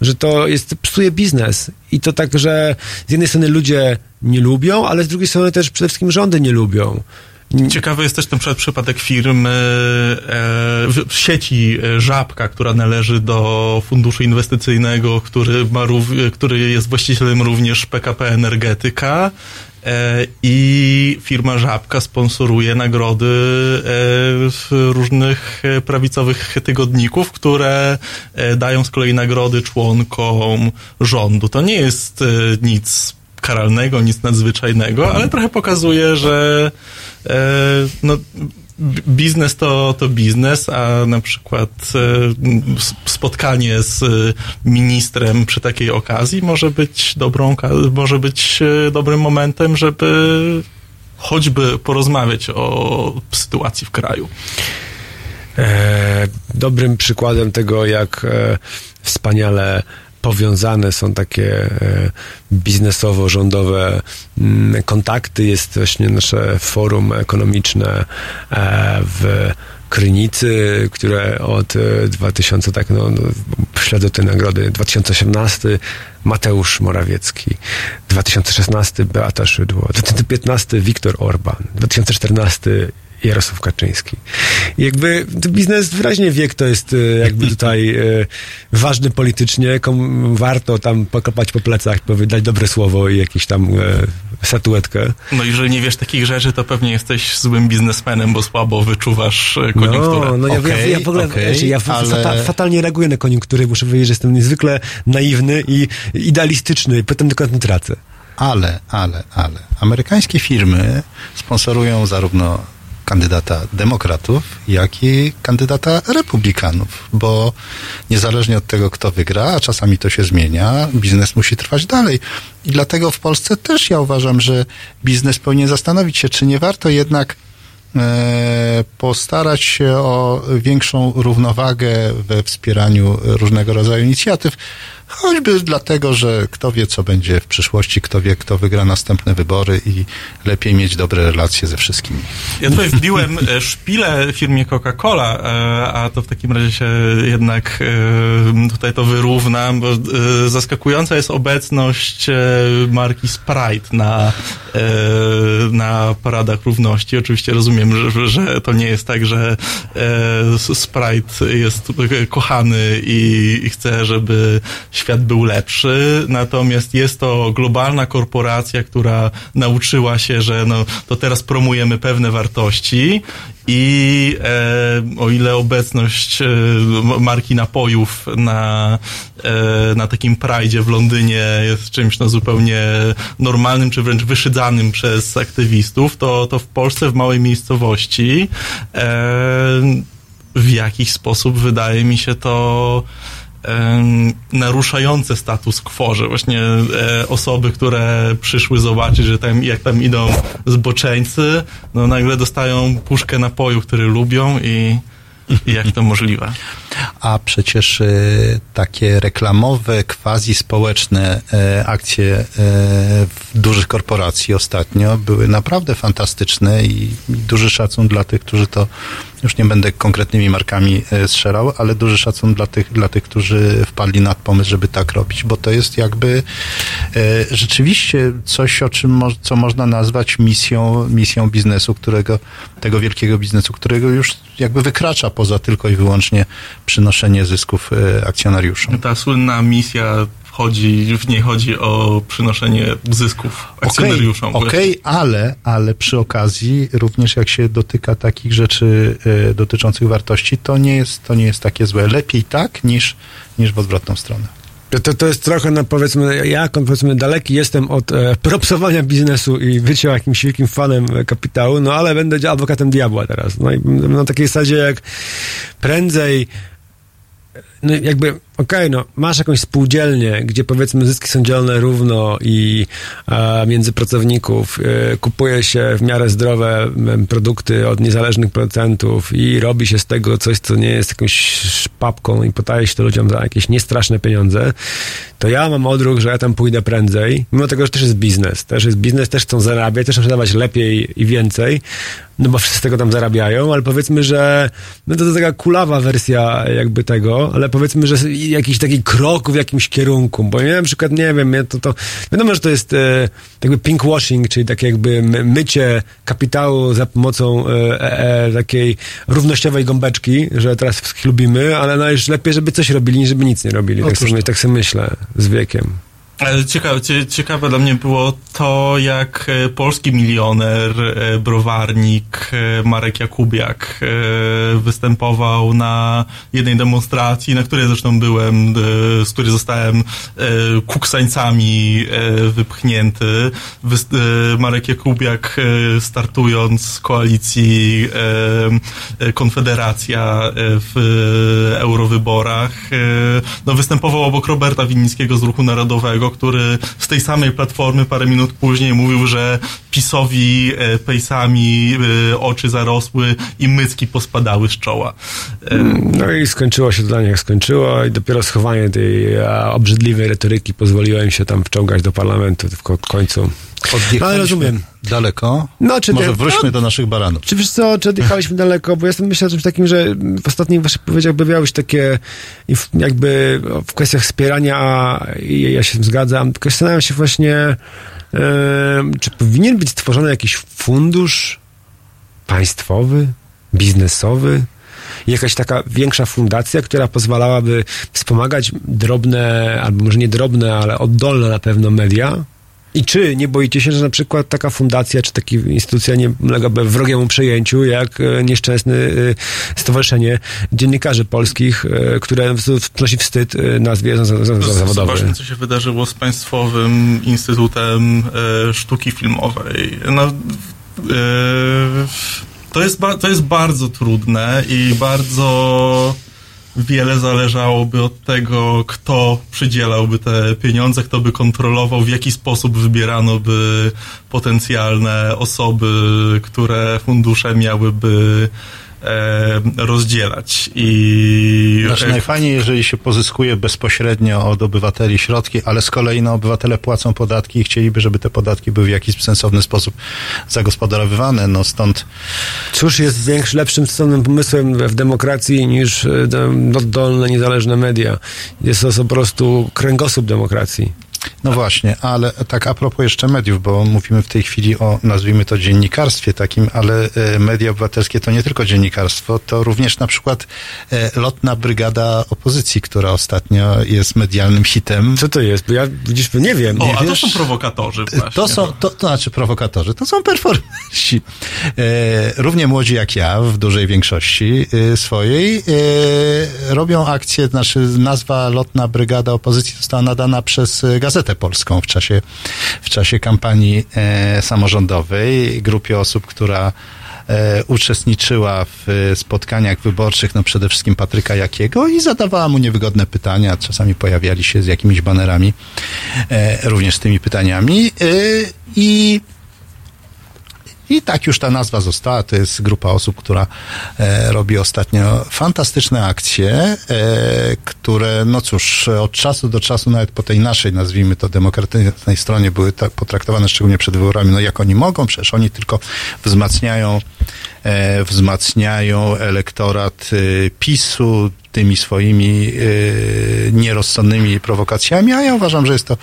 że to jest, psuje biznes. I to tak, że z jednej strony ludzie nie lubią, ale z drugiej strony też przede wszystkim rządy nie lubią. Ciekawy jest też ten przypadek firmy, e, w- w sieci e, Żabka, która należy do funduszu inwestycyjnego, który, ma rów, który jest właścicielem również PKP Energetyka. E, I firma Żabka sponsoruje nagrody e, w różnych e, prawicowych tygodników, które dają z kolei nagrody członkom rządu. To nie jest nic karalnego, nic nadzwyczajnego, ale trochę pokazuje, że no, biznes to, to biznes, a na przykład e, spotkanie z e, ministrem przy takiej okazji może być dobrą, może być e, dobrym momentem, żeby choćby porozmawiać o sytuacji w kraju. Dobrym przykładem tego, jak wspaniale powiązane są takie e, biznesowo-rządowe mm, kontakty. Jest właśnie nasze forum ekonomiczne e, w Krynicy, które od e, 2000, tak no, no, śledzę te nagrody, 2018 Mateusz Morawiecki, 2016 Beata Szydło, 2015 Viktor Orban, 2014 Jarosław Kaczyński. Jakby biznes wyraźnie wie, kto jest e, jakby tutaj e, ważny politycznie, komu warto tam pokopać po plecach, powiedzieć dobre słowo i jakieś tam e, statuetkę. No jeżeli nie wiesz takich rzeczy, to pewnie jesteś złym biznesmenem, bo słabo wyczuwasz e, koniunkturę. No, no ja, ja, ja w ogóle okej, wiesz, ja ale- fata, fatalnie reaguję na koniunktury, muszę powiedzieć, że jestem niezwykle naiwny i idealistyczny i potem tylko na tym tracę. Ale, ale, ale. Amerykańskie firmy sponsorują zarówno kandydata demokratów, jak i kandydata republikanów, bo niezależnie od tego, kto wygra, a czasami to się zmienia, biznes musi trwać dalej. I dlatego w Polsce też ja uważam, że biznes powinien zastanowić się, czy nie warto jednak e, postarać się o większą równowagę we wspieraniu różnego rodzaju inicjatyw, choćby dlatego, że kto wie, co będzie w przyszłości, kto wie, kto wygra następne wybory i lepiej mieć dobre relacje ze wszystkimi. Ja tutaj wbiłem e, szpilę firmie Coca-Cola, e, a to w takim razie się jednak e, tutaj to wyrównam, bo zaskakująca jest obecność marki Sprite na, na paradach równości. Oczywiście rozumiem, że, że to nie jest tak, że Sprite jest kochany i chce, żeby świat był lepszy, natomiast jest to globalna korporacja, która nauczyła się, że no, to teraz promujemy pewne wartości i e, o ile obecność e, marki napojów na, e, na takim prajdzie w Londynie jest czymś no, zupełnie normalnym, czy wręcz wyszydzanym przez aktywistów, to, to w Polsce, w małej miejscowości e, w jakiś sposób wydaje mi się to naruszające status quo, że właśnie e, osoby, które przyszły zobaczyć, że tam, jak tam idą zboczeńcy, no nagle dostają puszkę napoju, który lubią i, i jak to możliwe. A przecież e, takie reklamowe, quasi społeczne e, akcje e, w dużych korporacji ostatnio były naprawdę fantastyczne i, duży szacun dla tych, którzy to, już nie będę konkretnymi markami e, strzelał, ale duży szacun dla tych, dla tych, którzy wpadli na pomysł, żeby tak robić, bo to jest jakby rzeczywiście coś, o czym co można nazwać misją, misją biznesu, którego, tego wielkiego biznesu, którego już jakby wykracza poza tylko i wyłącznie przynoszenie zysków e, akcjonariuszom. Ta słynna misja chodzi, w niej chodzi o przynoszenie zysków Okej, akcjonariuszom. okej, ale, ale przy okazji również jak się dotyka takich rzeczy e, dotyczących wartości, to nie jest, to nie jest takie złe. Lepiej tak niż, niż w odwrotną stronę. To, to, jest trochę, no powiedzmy, ja powiedzmy daleki jestem od e, propsowania biznesu i bycia jakimś wielkim fanem kapitału, no ale będę adwokatem diabła teraz. No i na takiej zasadzie jak prędzej jakby, okej, no, masz jakąś spółdzielnię, gdzie powiedzmy zyski są dzielone równo i e, między pracowników e, kupuje się w miarę zdrowe produkty od niezależnych producentów i robi się z tego coś, co nie jest jakąś papką i podaje się to ludziom za jakieś niestraszne pieniądze, to ja mam odruch, że ja tam pójdę prędzej, mimo tego, że też jest biznes, też jest biznes, też chcą zarabiać, też chcą sprzedawać lepiej i więcej, no bo wszyscy z tego tam zarabiają, ale powiedzmy, że no to, to taka kulawa wersja jakby tego, ale powiedzmy, że jakiś taki krok w jakimś kierunku, bo ja na przykład nie wiem, ja to, to wiadomo, że to jest e, jakby pinkwashing, czyli takie jakby my- mycie kapitału za pomocą e, e, takiej równościowej gąbeczki, że teraz wszystkich lubimy, ale no już lepiej, żeby coś robili, niż żeby nic nie robili. Tak sobie, to. tak sobie myślę z wiekiem. Ale ciekawe, cie- ciekawe dla mnie było to, jak e, polski milioner, e, browarnik e, Marek Jakubiak e, występował na jednej demonstracji, na której zresztą byłem, e, z której zostałem e, kuksańcami e, wypchnięty. E, Marek Jakubiak e, startując z koalicji e, e, Konfederacja e, w e, eurowyborach, e, no występował obok Roberta Winnickiego z Ruchu Narodowego, Kaczyńskiego, który z tej samej platformy parę minut później mówił, że PiSowi e, pejsami e, oczy zarosły i mycki pospadały z czoła. E, No i skończyło się to dla nich jak skończyło i dopiero schowanie tej obrzydliwej retoryki pozwoliło im się tam wciągać do parlamentu w ko- końcu. No, ale rozumiem. Daleko. No, czy Może te- wróćmy no- do naszych baranów. Czy wiesz co, czy odjechaliśmy daleko, bo jestem myślę o czymś takim, że w ostatnich waszych powiedziach pojawiały się takie jakby w kwestiach wspierania, a ja się zgadzam, tylko zastanawiam się właśnie, em, czy powinien być stworzony jakiś fundusz państwowy, biznesowy, jakaś taka większa fundacja, która pozwalałaby wspomagać drobne, albo może nie drobne, ale oddolne na pewno media. I czy nie boicie się, że na przykład taka fundacja, czy taka instytucja nie ulegałaby wrogiemu przejęciu, jak e, nieszczęsne stowarzyszenie dziennikarzy polskich, e, które w- przynosi wstyd e, nazwie za- za- za- zawodowej? Zobaczmy, co się wydarzyło z Państwowym Instytutem Sztuki Filmowej. No, to, jest to jest bardzo trudne i bardzo wiele zależałoby od tego, kto przydzielałby te pieniądze, kto by kontrolował, w jaki sposób wybierano by potencjalne osoby, które fundusze miałyby rozdzielać. I Znaczy najfajniej, jeżeli się pozyskuje bezpośrednio od obywateli środki, ale z kolei no, obywatele płacą podatki i chcieliby, żeby te podatki były w jakiś sensowny sposób zagospodarowywane. No stąd Cóż jest większym, lepszym stosownym pomysłem w demokracji niż e, oddolne, niezależne media? Jest to po prostu kręgosłup demokracji. No właśnie, ale tak a propos jeszcze mediów, bo mówimy w tej chwili o, nazwijmy to dziennikarstwie takim, ale e, media obywatelskie to nie tylko dziennikarstwo, to również na przykład e, lotna brygada opozycji, która ostatnio jest medialnym hitem. Co to jest? Bo ja widzisz, nie wiem. O, nie a to wiesz? są prowokatorzy właśnie. To są, to, to znaczy prowokatorzy, to są performersi. E, równie młodzi jak ja, w dużej większości swojej, robią akcję, znaczy nazwa Lotna Brygada Opozycji została nadana przez e, Gazetę Polską w czasie, w czasie kampanii e, samorządowej, grupie osób, która e, uczestniczyła w e, spotkaniach wyborczych, no przede wszystkim Patryka Jakiego i zadawała mu niewygodne pytania, czasami pojawiali się z jakimiś banerami, e, również z tymi pytaniami e, i i tak już ta nazwa została. To jest grupa osób, która e, robi ostatnio fantastyczne akcje, e, które, no cóż, od czasu do czasu, nawet po tej naszej, nazwijmy to, demokratycznej stronie, były tak potraktowane, szczególnie przed wyborami, no jak oni mogą, przecież oni tylko wzmacniają, e, wzmacniają elektorat e, PiSu tymi swoimi e, nierozsądnymi prowokacjami, a ja uważam, że jest to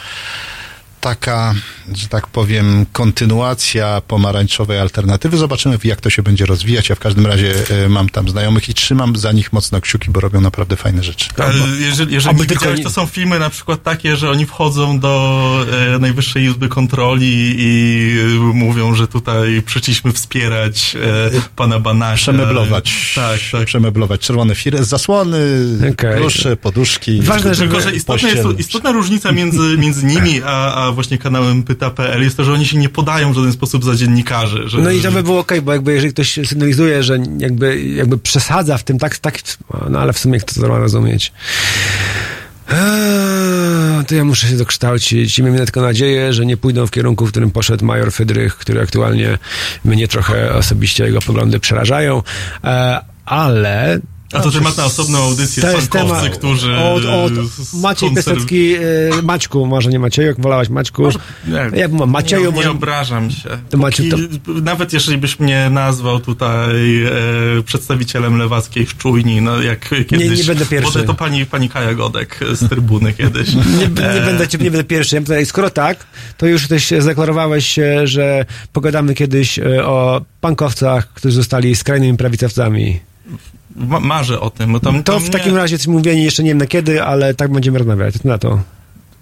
taka, że tak powiem, kontynuacja pomarańczowej alternatywy. Zobaczymy, jak to się będzie rozwijać. Ja w każdym razie e, mam tam znajomych i trzymam za nich mocno kciuki, bo robią naprawdę fajne rzeczy. Ale jeżeli, jeżeli nie widziałeś, nie- to są filmy na przykład takie, że oni wchodzą do e, Najwyższej Izby Kontroli i e, mówią, że tutaj przyszliśmy wspierać e, pana Banasia. Przemeblować. Tak, tak. Przemeblować czerwone firy, zasłony, klusze, poduszki. Ważne, Tylko, że istotna, jest, istotna różnica między, między nimi a, a właśnie kanałem pyta.pl jest to, że oni się nie podają w żaden sposób za dziennikarzy. Że, No i to by było okej, bo jakby jeżeli ktoś sygnalizuje, że jakby, jakby przesadza w tym, tak, tak, no ale w sumie kto to ma rozumieć. Eee, To ja muszę się dokształcić i miejmy tylko nadzieję, że nie pójdą w kierunku, w którym poszedł major Fydrych, który aktualnie mnie trochę osobiście jego poglądy przerażają, Eee, ale... A to temat na osobną audycję, To jest temat którzy... Od, od Maciej konserw- Piasecki, e, Maćku, może nie Macieju, jak wolałaś Maćku. Nie, jak mam Macieju, nie, nie może... obrażam się. To Maciu, to- Nawet jeżeli byś mnie nazwał tutaj e, przedstawicielem lewackiej szczujni, no jak kiedyś... nie będę pierwszy. Bo to pani, pani Kaja Godek z trybuny kiedyś. Nie, nie, E, będę, nie będę pierwszy. Ja tutaj, skoro tak, to już też zadeklarowałeś się, że pogadamy kiedyś e, o pankowcach, którzy zostali skrajnymi prawicowcami. Ma- Marzę o tym. Tam, To tam w nie- takim razie jesteśmy mówieni jeszcze nie wiem na kiedy, ale tak będziemy rozmawiać. Na to.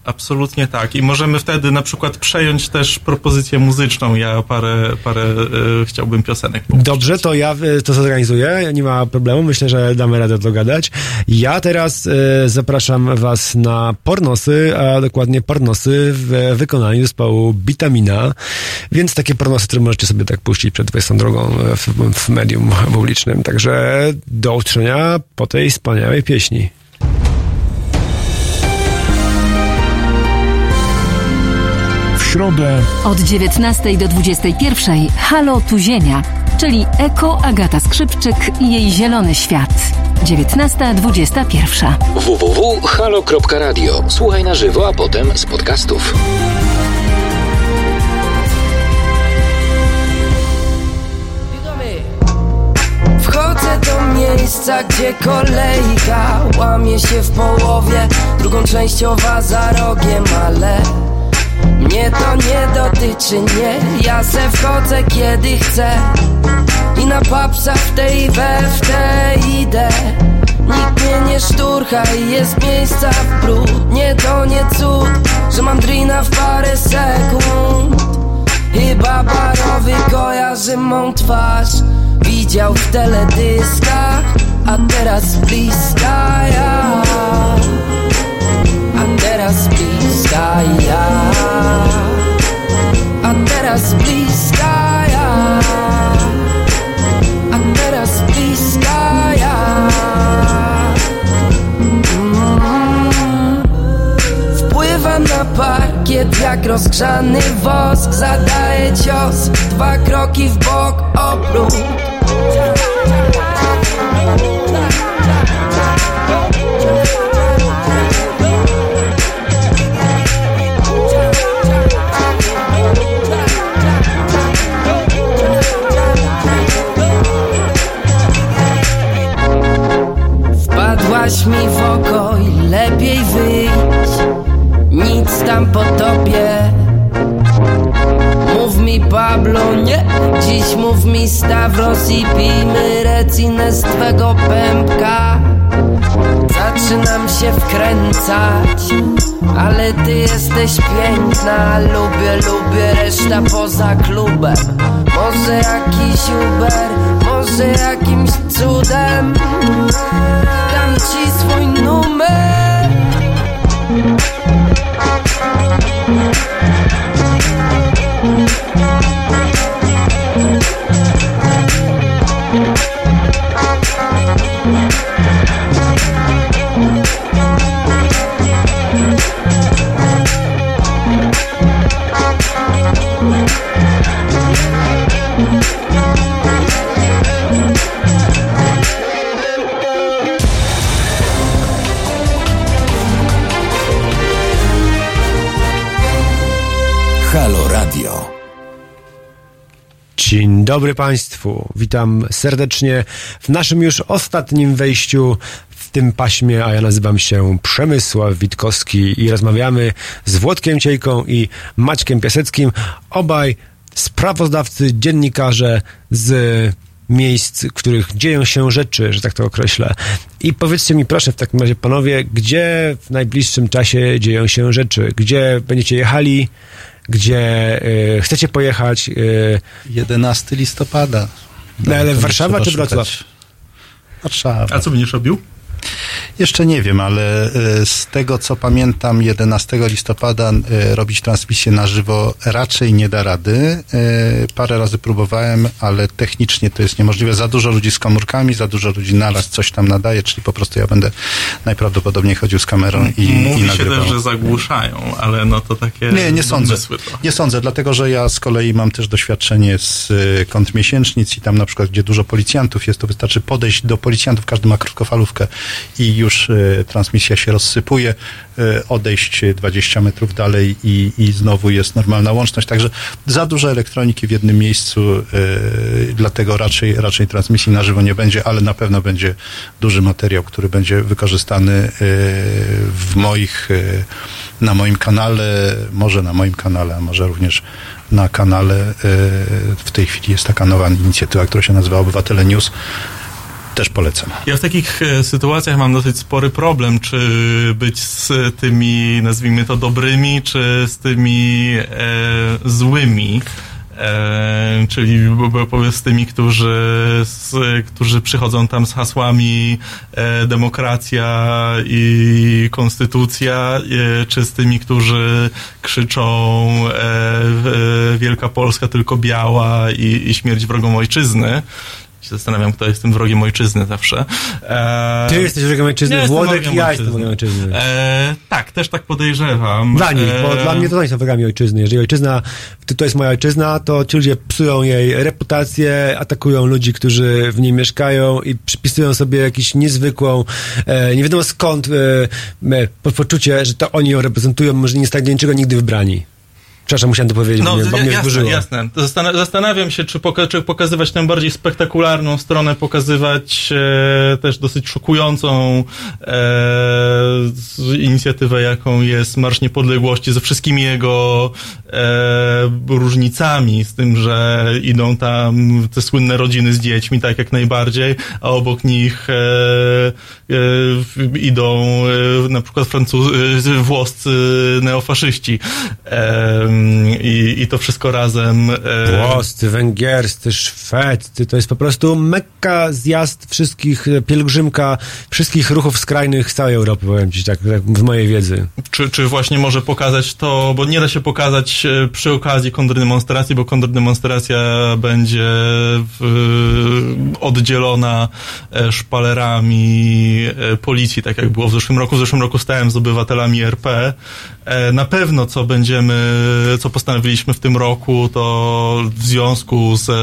Absolutnie tak. I możemy wtedy na przykład przejąć też propozycję muzyczną. Ja parę, parę e, chciałbym piosenek puścić. Dobrze, to ja e, to zorganizuję, nie ma problemu, myślę, że damy radę dogadać. Ja teraz e, zapraszam was na pornosy, a dokładnie pornosy w wykonaniu zespołu Bitamina, więc takie pornosy, które możecie sobie tak puścić przed 22 w, w medium publicznym. Także do usłyszenia po tej wspaniałej pieśni. Środę Od 19 do 21 Halo Tu Ziemia, czyli Eko Agata Skrzypczyk i jej zielony świat. 19.21. www.halo.radio. Słuchaj na żywo, a potem z podcastów. Wchodzę do miejsca, gdzie kolejka łamie się w połowie Drugą częściowa za rogiem, ale mnie to nie dotyczy, nie. Ja se wchodzę kiedy chcę. I na papsa w tej we w tej idę. Nikt mnie nie szturcha i jest miejsca w brud. Nie to nie cud, że mam drina w parę sekund. Chyba barowy kojarzy mą twarz. Widział w teledyskach, a teraz bliska ja. A teraz bliska ja. A teraz bliska ja. A teraz bliska ja. Mm. Wpływam na parkiet jak rozgrzany wosk. Zadaję cios, dwa kroki w bok, obrót Wpadłaś mi w oko i lepiej wyjść. Nic tam po tobie. Mów mi Pablo, nie. Dziś mów mi Stavros i pijmy recinę z twego pępka. Zaczynam się wkręcać Ale ty jesteś piękna. Lubię, lubię, reszta poza klubem. Może jakiś Uber Jakimś cudem Dam ci swój numer dobry Państwu. Witam serdecznie w naszym już ostatnim wejściu w tym paśmie, a ja nazywam się Przemysław Witkowski i rozmawiamy z Włodkiem Ciejką i Maćkiem Piaseckim, obaj sprawozdawcy, dziennikarze z miejsc, w których dzieją się rzeczy, że tak to określę. I powiedzcie mi proszę w takim razie, panowie, gdzie w najbliższym czasie dzieją się rzeczy? Gdzie będziecie jechali? Gdzie y, chcecie pojechać? Y, 11 listopada. no, ale nie Warszawa czy. Wrocław? Warszawa. A co będziesz robił? Jeszcze nie wiem, ale e, z tego co pamiętam, 11 listopada e, robić transmisję na żywo raczej nie da rady. E, Parę razy próbowałem, ale technicznie to jest niemożliwe. Za dużo ludzi z komórkami, za dużo ludzi naraz coś tam nadaje, czyli po prostu ja będę najprawdopodobniej chodził z kamerą i, i Mówi się nagrywał. też, że zagłuszają, ale no to takie Nie, nie sądzę. Nie sądzę, dlatego że ja z kolei mam też doświadczenie z kąt miesięcznic i tam na przykład, gdzie dużo policjantów jest, to wystarczy podejść do policjantów, każdy ma krótkofalówkę i już y, transmisja się rozsypuje, y, odejść 20 metrów dalej i, i znowu jest normalna łączność. Także za dużo elektroniki w jednym miejscu, y, dlatego raczej, raczej transmisji na żywo nie będzie, ale na pewno będzie duży materiał, który będzie wykorzystany w moich, na moim kanale, może na moim kanale, a może również na kanale. W tej chwili jest taka nowa inicjatywa, która się nazywa Obywatele News. Też polecam. Ja w takich e, sytuacjach mam dosyć spory problem, czy być z tymi, nazwijmy to, dobrymi, czy z tymi e, złymi. E, czyli z tymi, którzy, z, którzy przychodzą tam z hasłami e, demokracja i konstytucja, e, czy z tymi, którzy krzyczą e, w- Wielka Polska tylko biała i, i śmierć wrogom ojczyzny. Się zastanawiam, kto jest tym wrogiem ojczyzny zawsze. E, Ty jesteś wrogiem ojczyzny, nie jestem Włodek i ja jestem wrogiem ojczyzny. E, tak, też tak podejrzewam. Dla nich, bo E, dla mnie to oni są wrogami ojczyzny. Jeżeli ojczyzna, to, jest moja ojczyzna, to ci ludzie psują jej reputację, atakują ludzi, którzy w niej mieszkają i przypisują sobie jakąś niezwykłą, e, nie wiadomo skąd, e, po- poczucie, że to oni ją reprezentują, może nie zostali do niczego nigdy wybrani. Przepraszam, musiałem to powiedzieć, No, bo mnie, bo mnie jasne, jasne. Zastan- zastanawiam się, czy, poka- czy pokazywać tę bardziej spektakularną stronę, pokazywać e, też dosyć szokującą e, inicjatywę, jaką jest Marsz Niepodległości, ze wszystkimi jego e, różnicami, z tym, że idą tam te słynne rodziny z dziećmi, tak jak najbardziej, a obok nich e, e, idą e, na przykład Francuz- włoscy neofaszyści. E, i, I to wszystko razem. E, Włoscy, węgierscy, szwedzcy, to jest po prostu mekka, zjazd wszystkich, e, pielgrzymka wszystkich ruchów skrajnych z całej Europy, powiem ci tak, tak w mojej wiedzy. czy, czy właśnie może pokazać to, bo nie da się pokazać e, przy okazji kontrdemonstracji, bo kontrdemonstracja będzie w, oddzielona e, szpalerami e, policji, tak jak było w zeszłym roku. W zeszłym roku stałem z obywatelami RP. E, Na pewno co będziemy, co postanowiliśmy w tym roku, to w związku z e,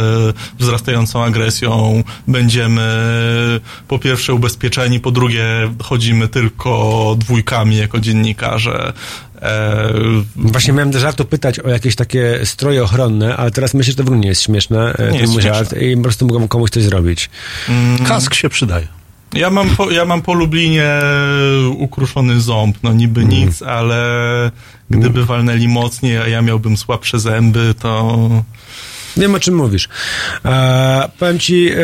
wzrastającą agresją będziemy po pierwsze ubezpieczeni, po drugie chodzimy tylko dwójkami jako dziennikarze. E, Właśnie miałem do żartu pytać o jakieś takie stroje ochronne, ale teraz myślę, że to w ogóle nie jest śmieszne. e, Nie jest śmieszne. I po prostu mogą komuś coś zrobić. mm, Kask się przydaje. Ja mam po, ja mam po Lublinie ukruszony ząb, no niby Mm. nic, ale gdyby walnęli mocniej, a ja miałbym słabsze zęby, to Wiem, o czym mówisz. E, powiem ci, e,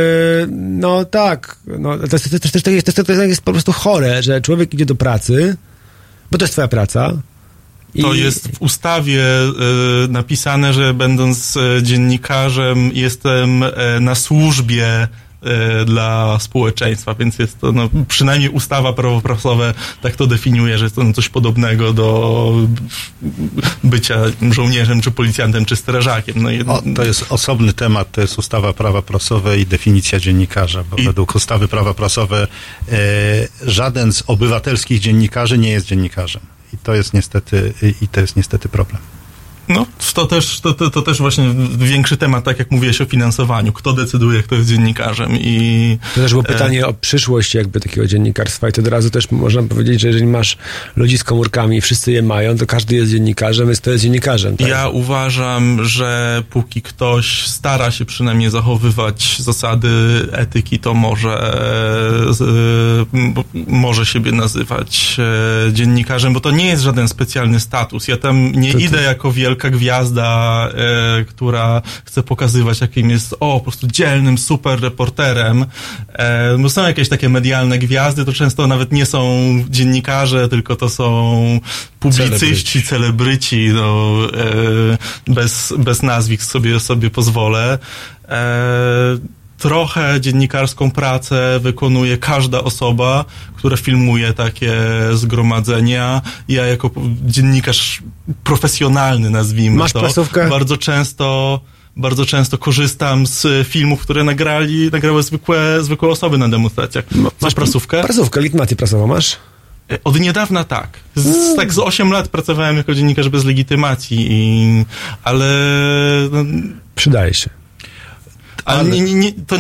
no tak, no, to, jest, to, to, to, jest, to, jest, po prostu chore, że człowiek idzie do pracy, bo to jest twoja praca. To jest w ustawie e, napisane, że będąc e, dziennikarzem jestem e, na służbie e, dla społeczeństwa, więc jest to no, przynajmniej ustawa prawoprasowe tak to definiuje, że jest to coś podobnego do bycia żołnierzem, czy policjantem, czy strażakiem. No, i- O, to jest osobny temat, to jest ustawa prawa prasowe i definicja dziennikarza, bo I- według ustawy prawa prasowe e, żaden z obywatelskich dziennikarzy nie jest dziennikarzem. I to jest niestety, i to jest niestety problem. No, to też, to, to, to też właśnie większy temat, tak jak mówiłeś o finansowaniu. Kto decyduje, kto jest dziennikarzem i... To też było e, pytanie o przyszłość jakby takiego dziennikarstwa i to od razu też można powiedzieć, że jeżeli masz ludzi z komórkami i wszyscy je mają, to każdy jest dziennikarzem, więc to jest dziennikarzem. Tak? Ja uważam, że póki ktoś stara się przynajmniej zachowywać zasady etyki, to może, może siebie nazywać e, dziennikarzem, bo to nie jest żaden specjalny status. Ja tam nie To- to- idę jako wielka gwiazda, e, która chce pokazywać, jakim jest, o, po prostu dzielnym, super reporterem. E, bo są jakieś takie medialne gwiazdy, to często nawet nie są dziennikarze, tylko to są publicyści, celebryci, no, e, bez, bez nazwisk sobie, sobie pozwolę. E, trochę dziennikarską pracę wykonuje każda osoba, która filmuje takie zgromadzenia. Ja jako dziennikarz profesjonalny, nazwijmy Masz to, prasówkę? bardzo często bardzo często korzystam z filmów, które nagrali, nagrały zwykłe, zwykłe osoby na demonstracjach. Masz prasówkę? Prasówkę, legitymację prasową masz? Od niedawna tak. Z, tak z 8 lat pracowałem jako dziennikarz bez legitymacji, i, ale, no, Przydaje się. Ale nie, nie, nie, to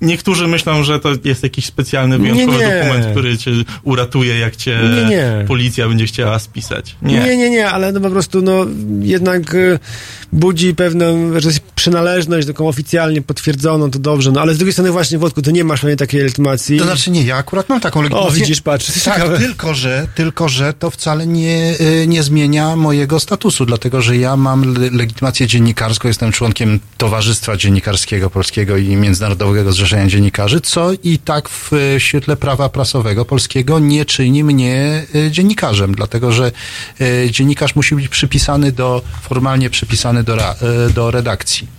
niektórzy myślą, że to jest jakiś specjalny, wyjątkowy Nie, nie. dokument, który cię uratuje, jak cię Nie, nie. policja będzie chciała spisać. Nie, nie, nie, nie ale no po prostu no jednak y, budzi pewną że przynależność taką oficjalnie potwierdzoną, to dobrze, no ale z drugiej strony właśnie Włodku, ty nie masz pewnie takiej legitymacji. To znaczy nie, ja akurat mam taką o, legitymację. widzisz, patrz, Tak, ciekawe. tylko że, tylko że to wcale nie, y, nie zmienia mojego statusu, dlatego że ja mam le- legitymację dziennikarską, jestem członkiem Towarzystwa Dziennikarskiego Polskiego i Międzynarodowego Zrzeszenia Dziennikarzy, co i tak w y, świetle prawa prasowego polskiego nie czyni mnie y, dziennikarzem, dlatego że y, dziennikarz musi być przypisany do, formalnie przypisany do, do redakcji.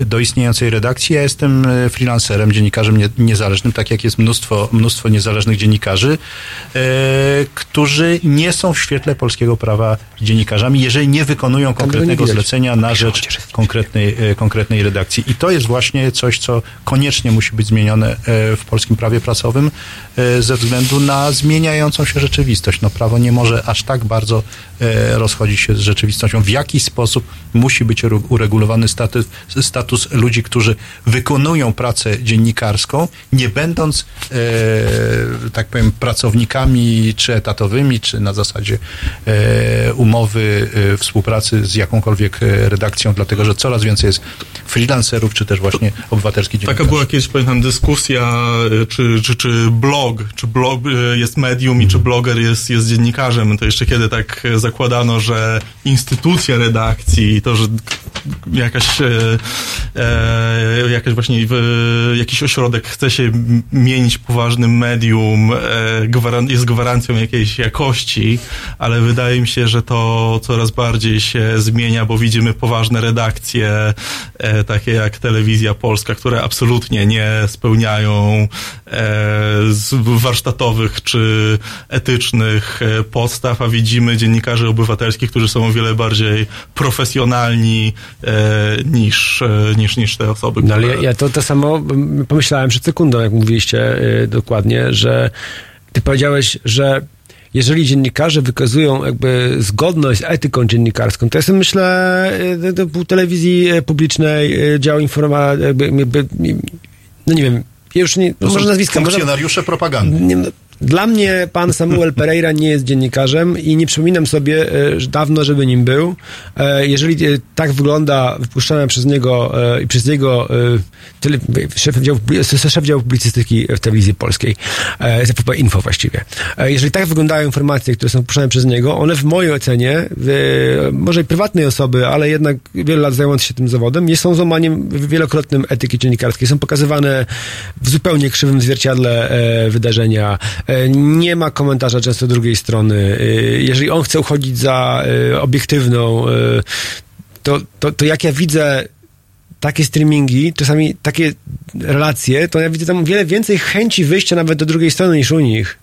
Do istniejącej redakcji. Ja jestem e, freelancerem, dziennikarzem nie, niezależnym, tak jak jest mnóstwo, mnóstwo niezależnych dziennikarzy, e, którzy nie są w świetle polskiego prawa dziennikarzami, jeżeli nie wykonują konkretnego zlecenia na rzecz konkretnej, e, konkretnej redakcji. I to jest właśnie coś, co koniecznie musi być zmienione w polskim prawie pracowym ze względu na zmieniającą się rzeczywistość. No, prawo nie może aż tak bardzo rozchodzić się z rzeczywistością. W jaki sposób musi być uregulowany status, status ludzi, którzy wykonują pracę dziennikarską, nie będąc, e, tak powiem, pracownikami czy etatowymi, czy na zasadzie e, umowy e, współpracy z jakąkolwiek e, redakcją, dlatego że coraz więcej jest freelancerów, czy też właśnie obywatelskich Taka dziennikarzy. była kiedyś, pamiętam, dyskusja, y, czy, czy, czy blog, czy blog y, jest medium i czy bloger jest, jest dziennikarzem. To jeszcze kiedy tak zakładano, że instytucja redakcji, to, że jakaś, e, e, właśnie w, jakiś ośrodek chce się mienić poważnym medium, e, gwaran- jest gwarancją jakiejś jakości, ale wydaje mi się, że to coraz bardziej się zmienia, bo widzimy poważne redakcje, e, takie jak Telewizja Polska, które absolutnie nie spełniają e, warsztatowych czy etycznych e, podstaw, a widzimy dziennikarzy obywatelskich, którzy są o wiele bardziej profesjonalni e, niż, e, niż, niż te osoby, No ale które... ja, ja to, to samo pomyślałem przed sekundą, jak mówiliście y, dokładnie, że ty powiedziałeś, że jeżeli dziennikarze wykazują jakby zgodność z etyką dziennikarską, to ja sobie myślę, y, do telewizji y, publicznej, y, dział informa, jakby, jakby, no nie wiem, ja już nie, są może nazwiska, może, funkcjonariusze propagandy. nie, no, dla mnie pan Samuel Pereira nie jest dziennikarzem i nie przypominam sobie e, że dawno, żeby nim był. E, Jeżeli e, tak wygląda wypuszczana przez niego i przez e, tyle, szef, działu, szef działu publicystyki w telewizji polskiej, ZPP Info właściwie. Jeżeli tak wyglądają informacje, które są puszczane przez niego, one w mojej ocenie, może i prywatnej osoby, ale jednak wiele lat zajmując się tym zawodem, nie są złamaniem wielokrotnym etyki dziennikarskiej. Są pokazywane w zupełnie krzywym zwierciadle wydarzenia. E, nie ma komentarza często drugiej strony. E, jeżeli on chce uchodzić za e, obiektywną, to, to, to jak ja widzę takie streamingi, czasami takie relacje, to ja widzę tam wiele więcej chęci wyjścia nawet do drugiej strony niż u nich.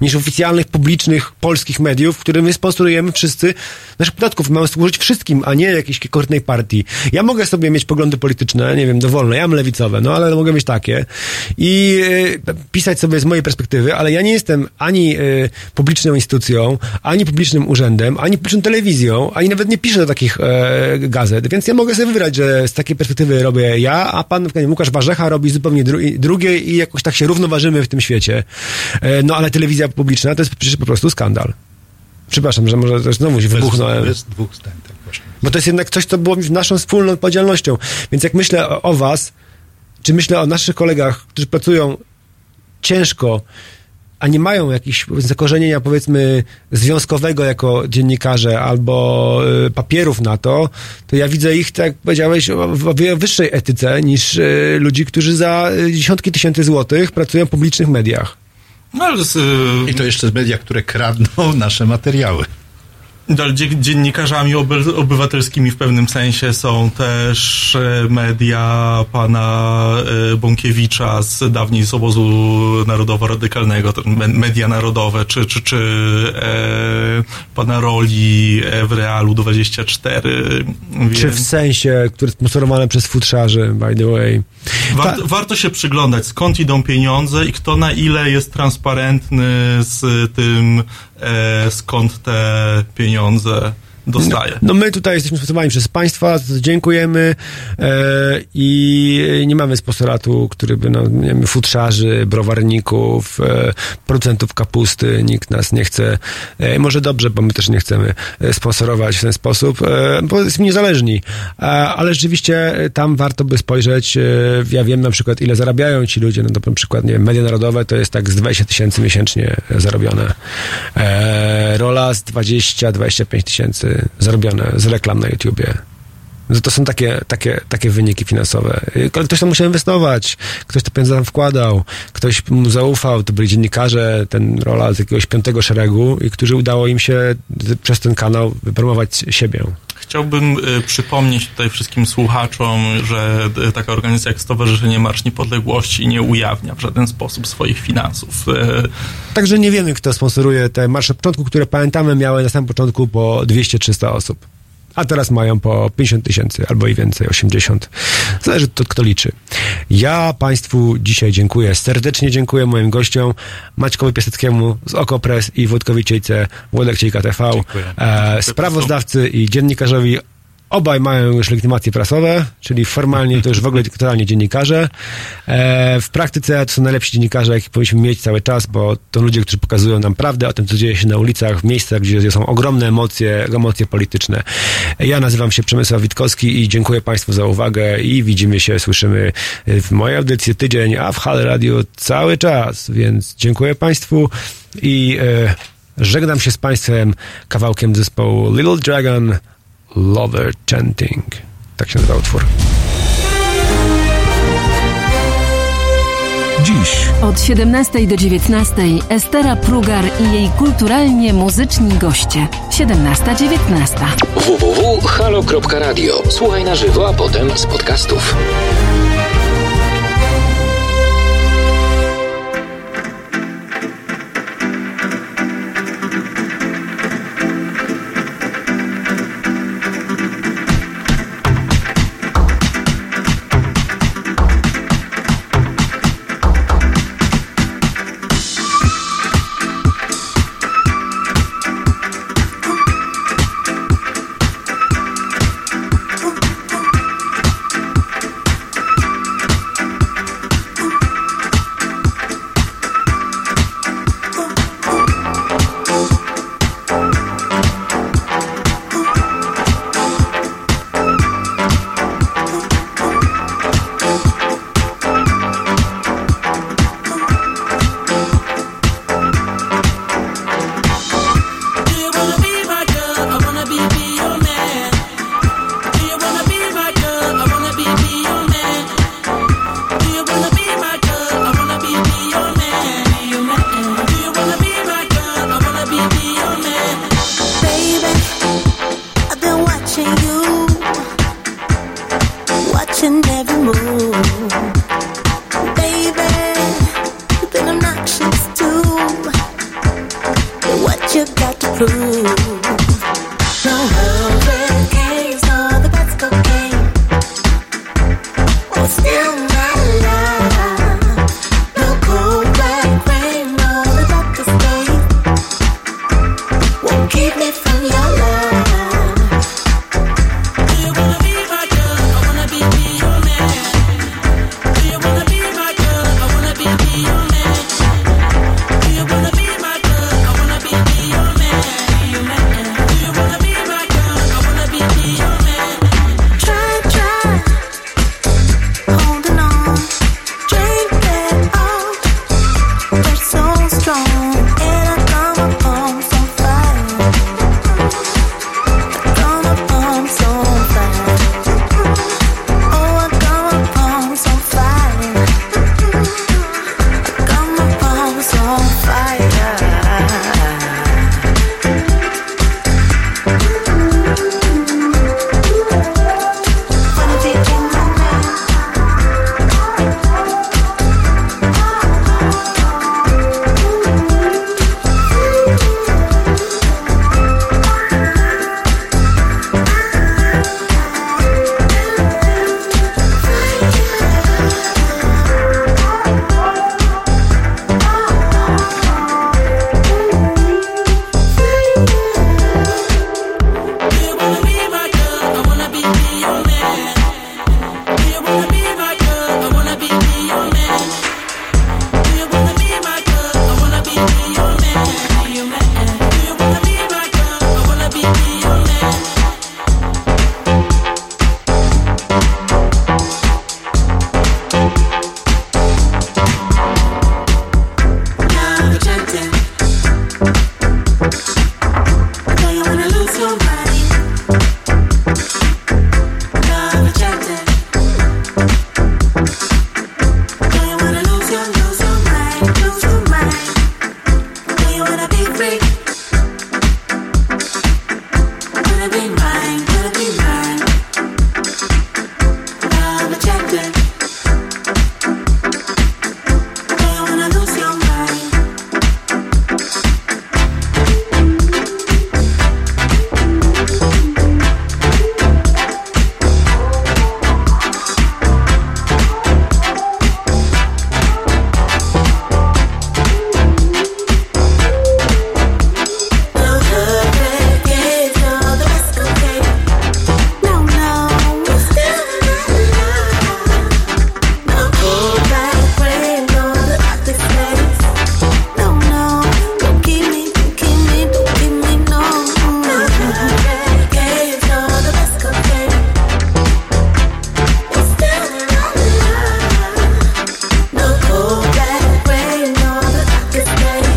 Niż oficjalnych, publicznych, polskich mediów, które my sponsorujemy wszyscy. Naszych podatków mamy służyć wszystkim, a nie jakiejś konkretnej partii. Ja mogę sobie mieć poglądy polityczne, nie wiem, dowolne, ja mam lewicowe, no ale mogę mieć takie i e, pisać sobie z mojej perspektywy, ale ja nie jestem ani e, publiczną instytucją, ani publicznym urzędem, ani publiczną telewizją, ani nawet nie piszę do takich e, gazet, więc ja mogę sobie wybrać, że z takiej perspektywy robię ja, a pan przykład Łukasz Warzecha robi zupełnie dru- drugie i jakoś tak się równoważymy w tym świecie. No ale telewizja publiczna to jest przecież po prostu skandal. Przepraszam, że może też znowu się wybuchnąłem. Bez dwóch zdań, tak właśnie. Bo to jest jednak coś, co było naszą wspólną odpowiedzialnością. Więc jak myślę o, o was, czy myślę o naszych kolegach, którzy pracują ciężko, a nie mają jakichś zakorzenienia, powiedzmy, związkowego jako dziennikarze albo y, papierów na to, to ja widzę ich, tak jak powiedziałeś, w wyższej etyce niż y, ludzi, którzy za y, dziesiątki tysięcy złotych pracują w publicznych mediach. No, z, y, I to jeszcze z media, które kradną nasze materiały. Dziennikarzami oby- obywatelskimi w pewnym sensie są też e, media pana e, Bąkiewicza z dawniej z obozu narodowo-radykalnego, media narodowe, czy, czy, czy e, pana Roli e, w Realu 24. Czy Więc w sensie, które sponsorowane przez futrzarzy, by the way. warto, warto się przyglądać, skąd idą pieniądze i kto na ile jest transparentny z tym, skąd te pieniądze dostaje. No my tutaj jesteśmy sponsorowani przez państwa, dziękujemy e, i nie mamy sponsoratu, który by, no, nie wiem, futrzarzy, browarników, e, producentów kapusty, nikt nas nie chce, e, może dobrze, bo my też nie chcemy e, sponsorować w ten sposób, e, bo jesteśmy niezależni, ale rzeczywiście tam warto by spojrzeć, e, ja wiem na przykład ile zarabiają ci ludzie, no to na przykład, nie wiem, media narodowe to jest tak z 20 tysięcy miesięcznie zarobione, Rola z 20-25 tysięcy zarobione z reklam na YouTubie. No to są takie, takie, takie wyniki finansowe. Ktoś tam musiał inwestować, ktoś te pieniądze tam wkładał, ktoś mu zaufał, to byli dziennikarze, ten rola z jakiegoś piątego szeregu i którzy udało im się przez ten kanał wypromować siebie. Chciałbym y, przypomnieć tutaj wszystkim słuchaczom, że y, taka organizacja jak Stowarzyszenie Marsz Niepodległości nie ujawnia w żaden sposób swoich finansów. Y, Także nie wiemy, kto sponsoruje te marsze początku, które pamiętamy miały na samym początku po 200-300 osób. A teraz mają po 50 tysięcy albo i więcej, 80. Zależy to, kto liczy. Ja Państwu dzisiaj dziękuję. Serdecznie dziękuję moim gościom Maćkowi Piaseckiemu z Okopres i Wojtkowi Ciejce, Włodek Ciejka TV, e, sprawozdawcy i dziennikarzowi Obaj mają już legitymacje prasowe, czyli formalnie to już w ogóle totalnie dziennikarze. E, w praktyce to są najlepsi dziennikarze, jakich powinniśmy mieć cały czas, bo to ludzie, którzy pokazują nam prawdę o tym, co dzieje się na ulicach, w miejscach, gdzie są ogromne emocje, emocje polityczne. Ja nazywam się Przemysław Witkowski i dziękuję Państwu za uwagę i widzimy się, słyszymy w mojej audycji tydzień, a w Hal Radio cały czas, więc dziękuję Państwu i e, żegnam się z Państwem kawałkiem zespołu Little Dragon Lover Chanting. Tak się nazywa utwór. Dziś Od 17 do 19 Estera Prugar i jej kulturalnie muzyczni goście. 17-19. www.halo.radio. Słuchaj na żywo, a potem z podcastów.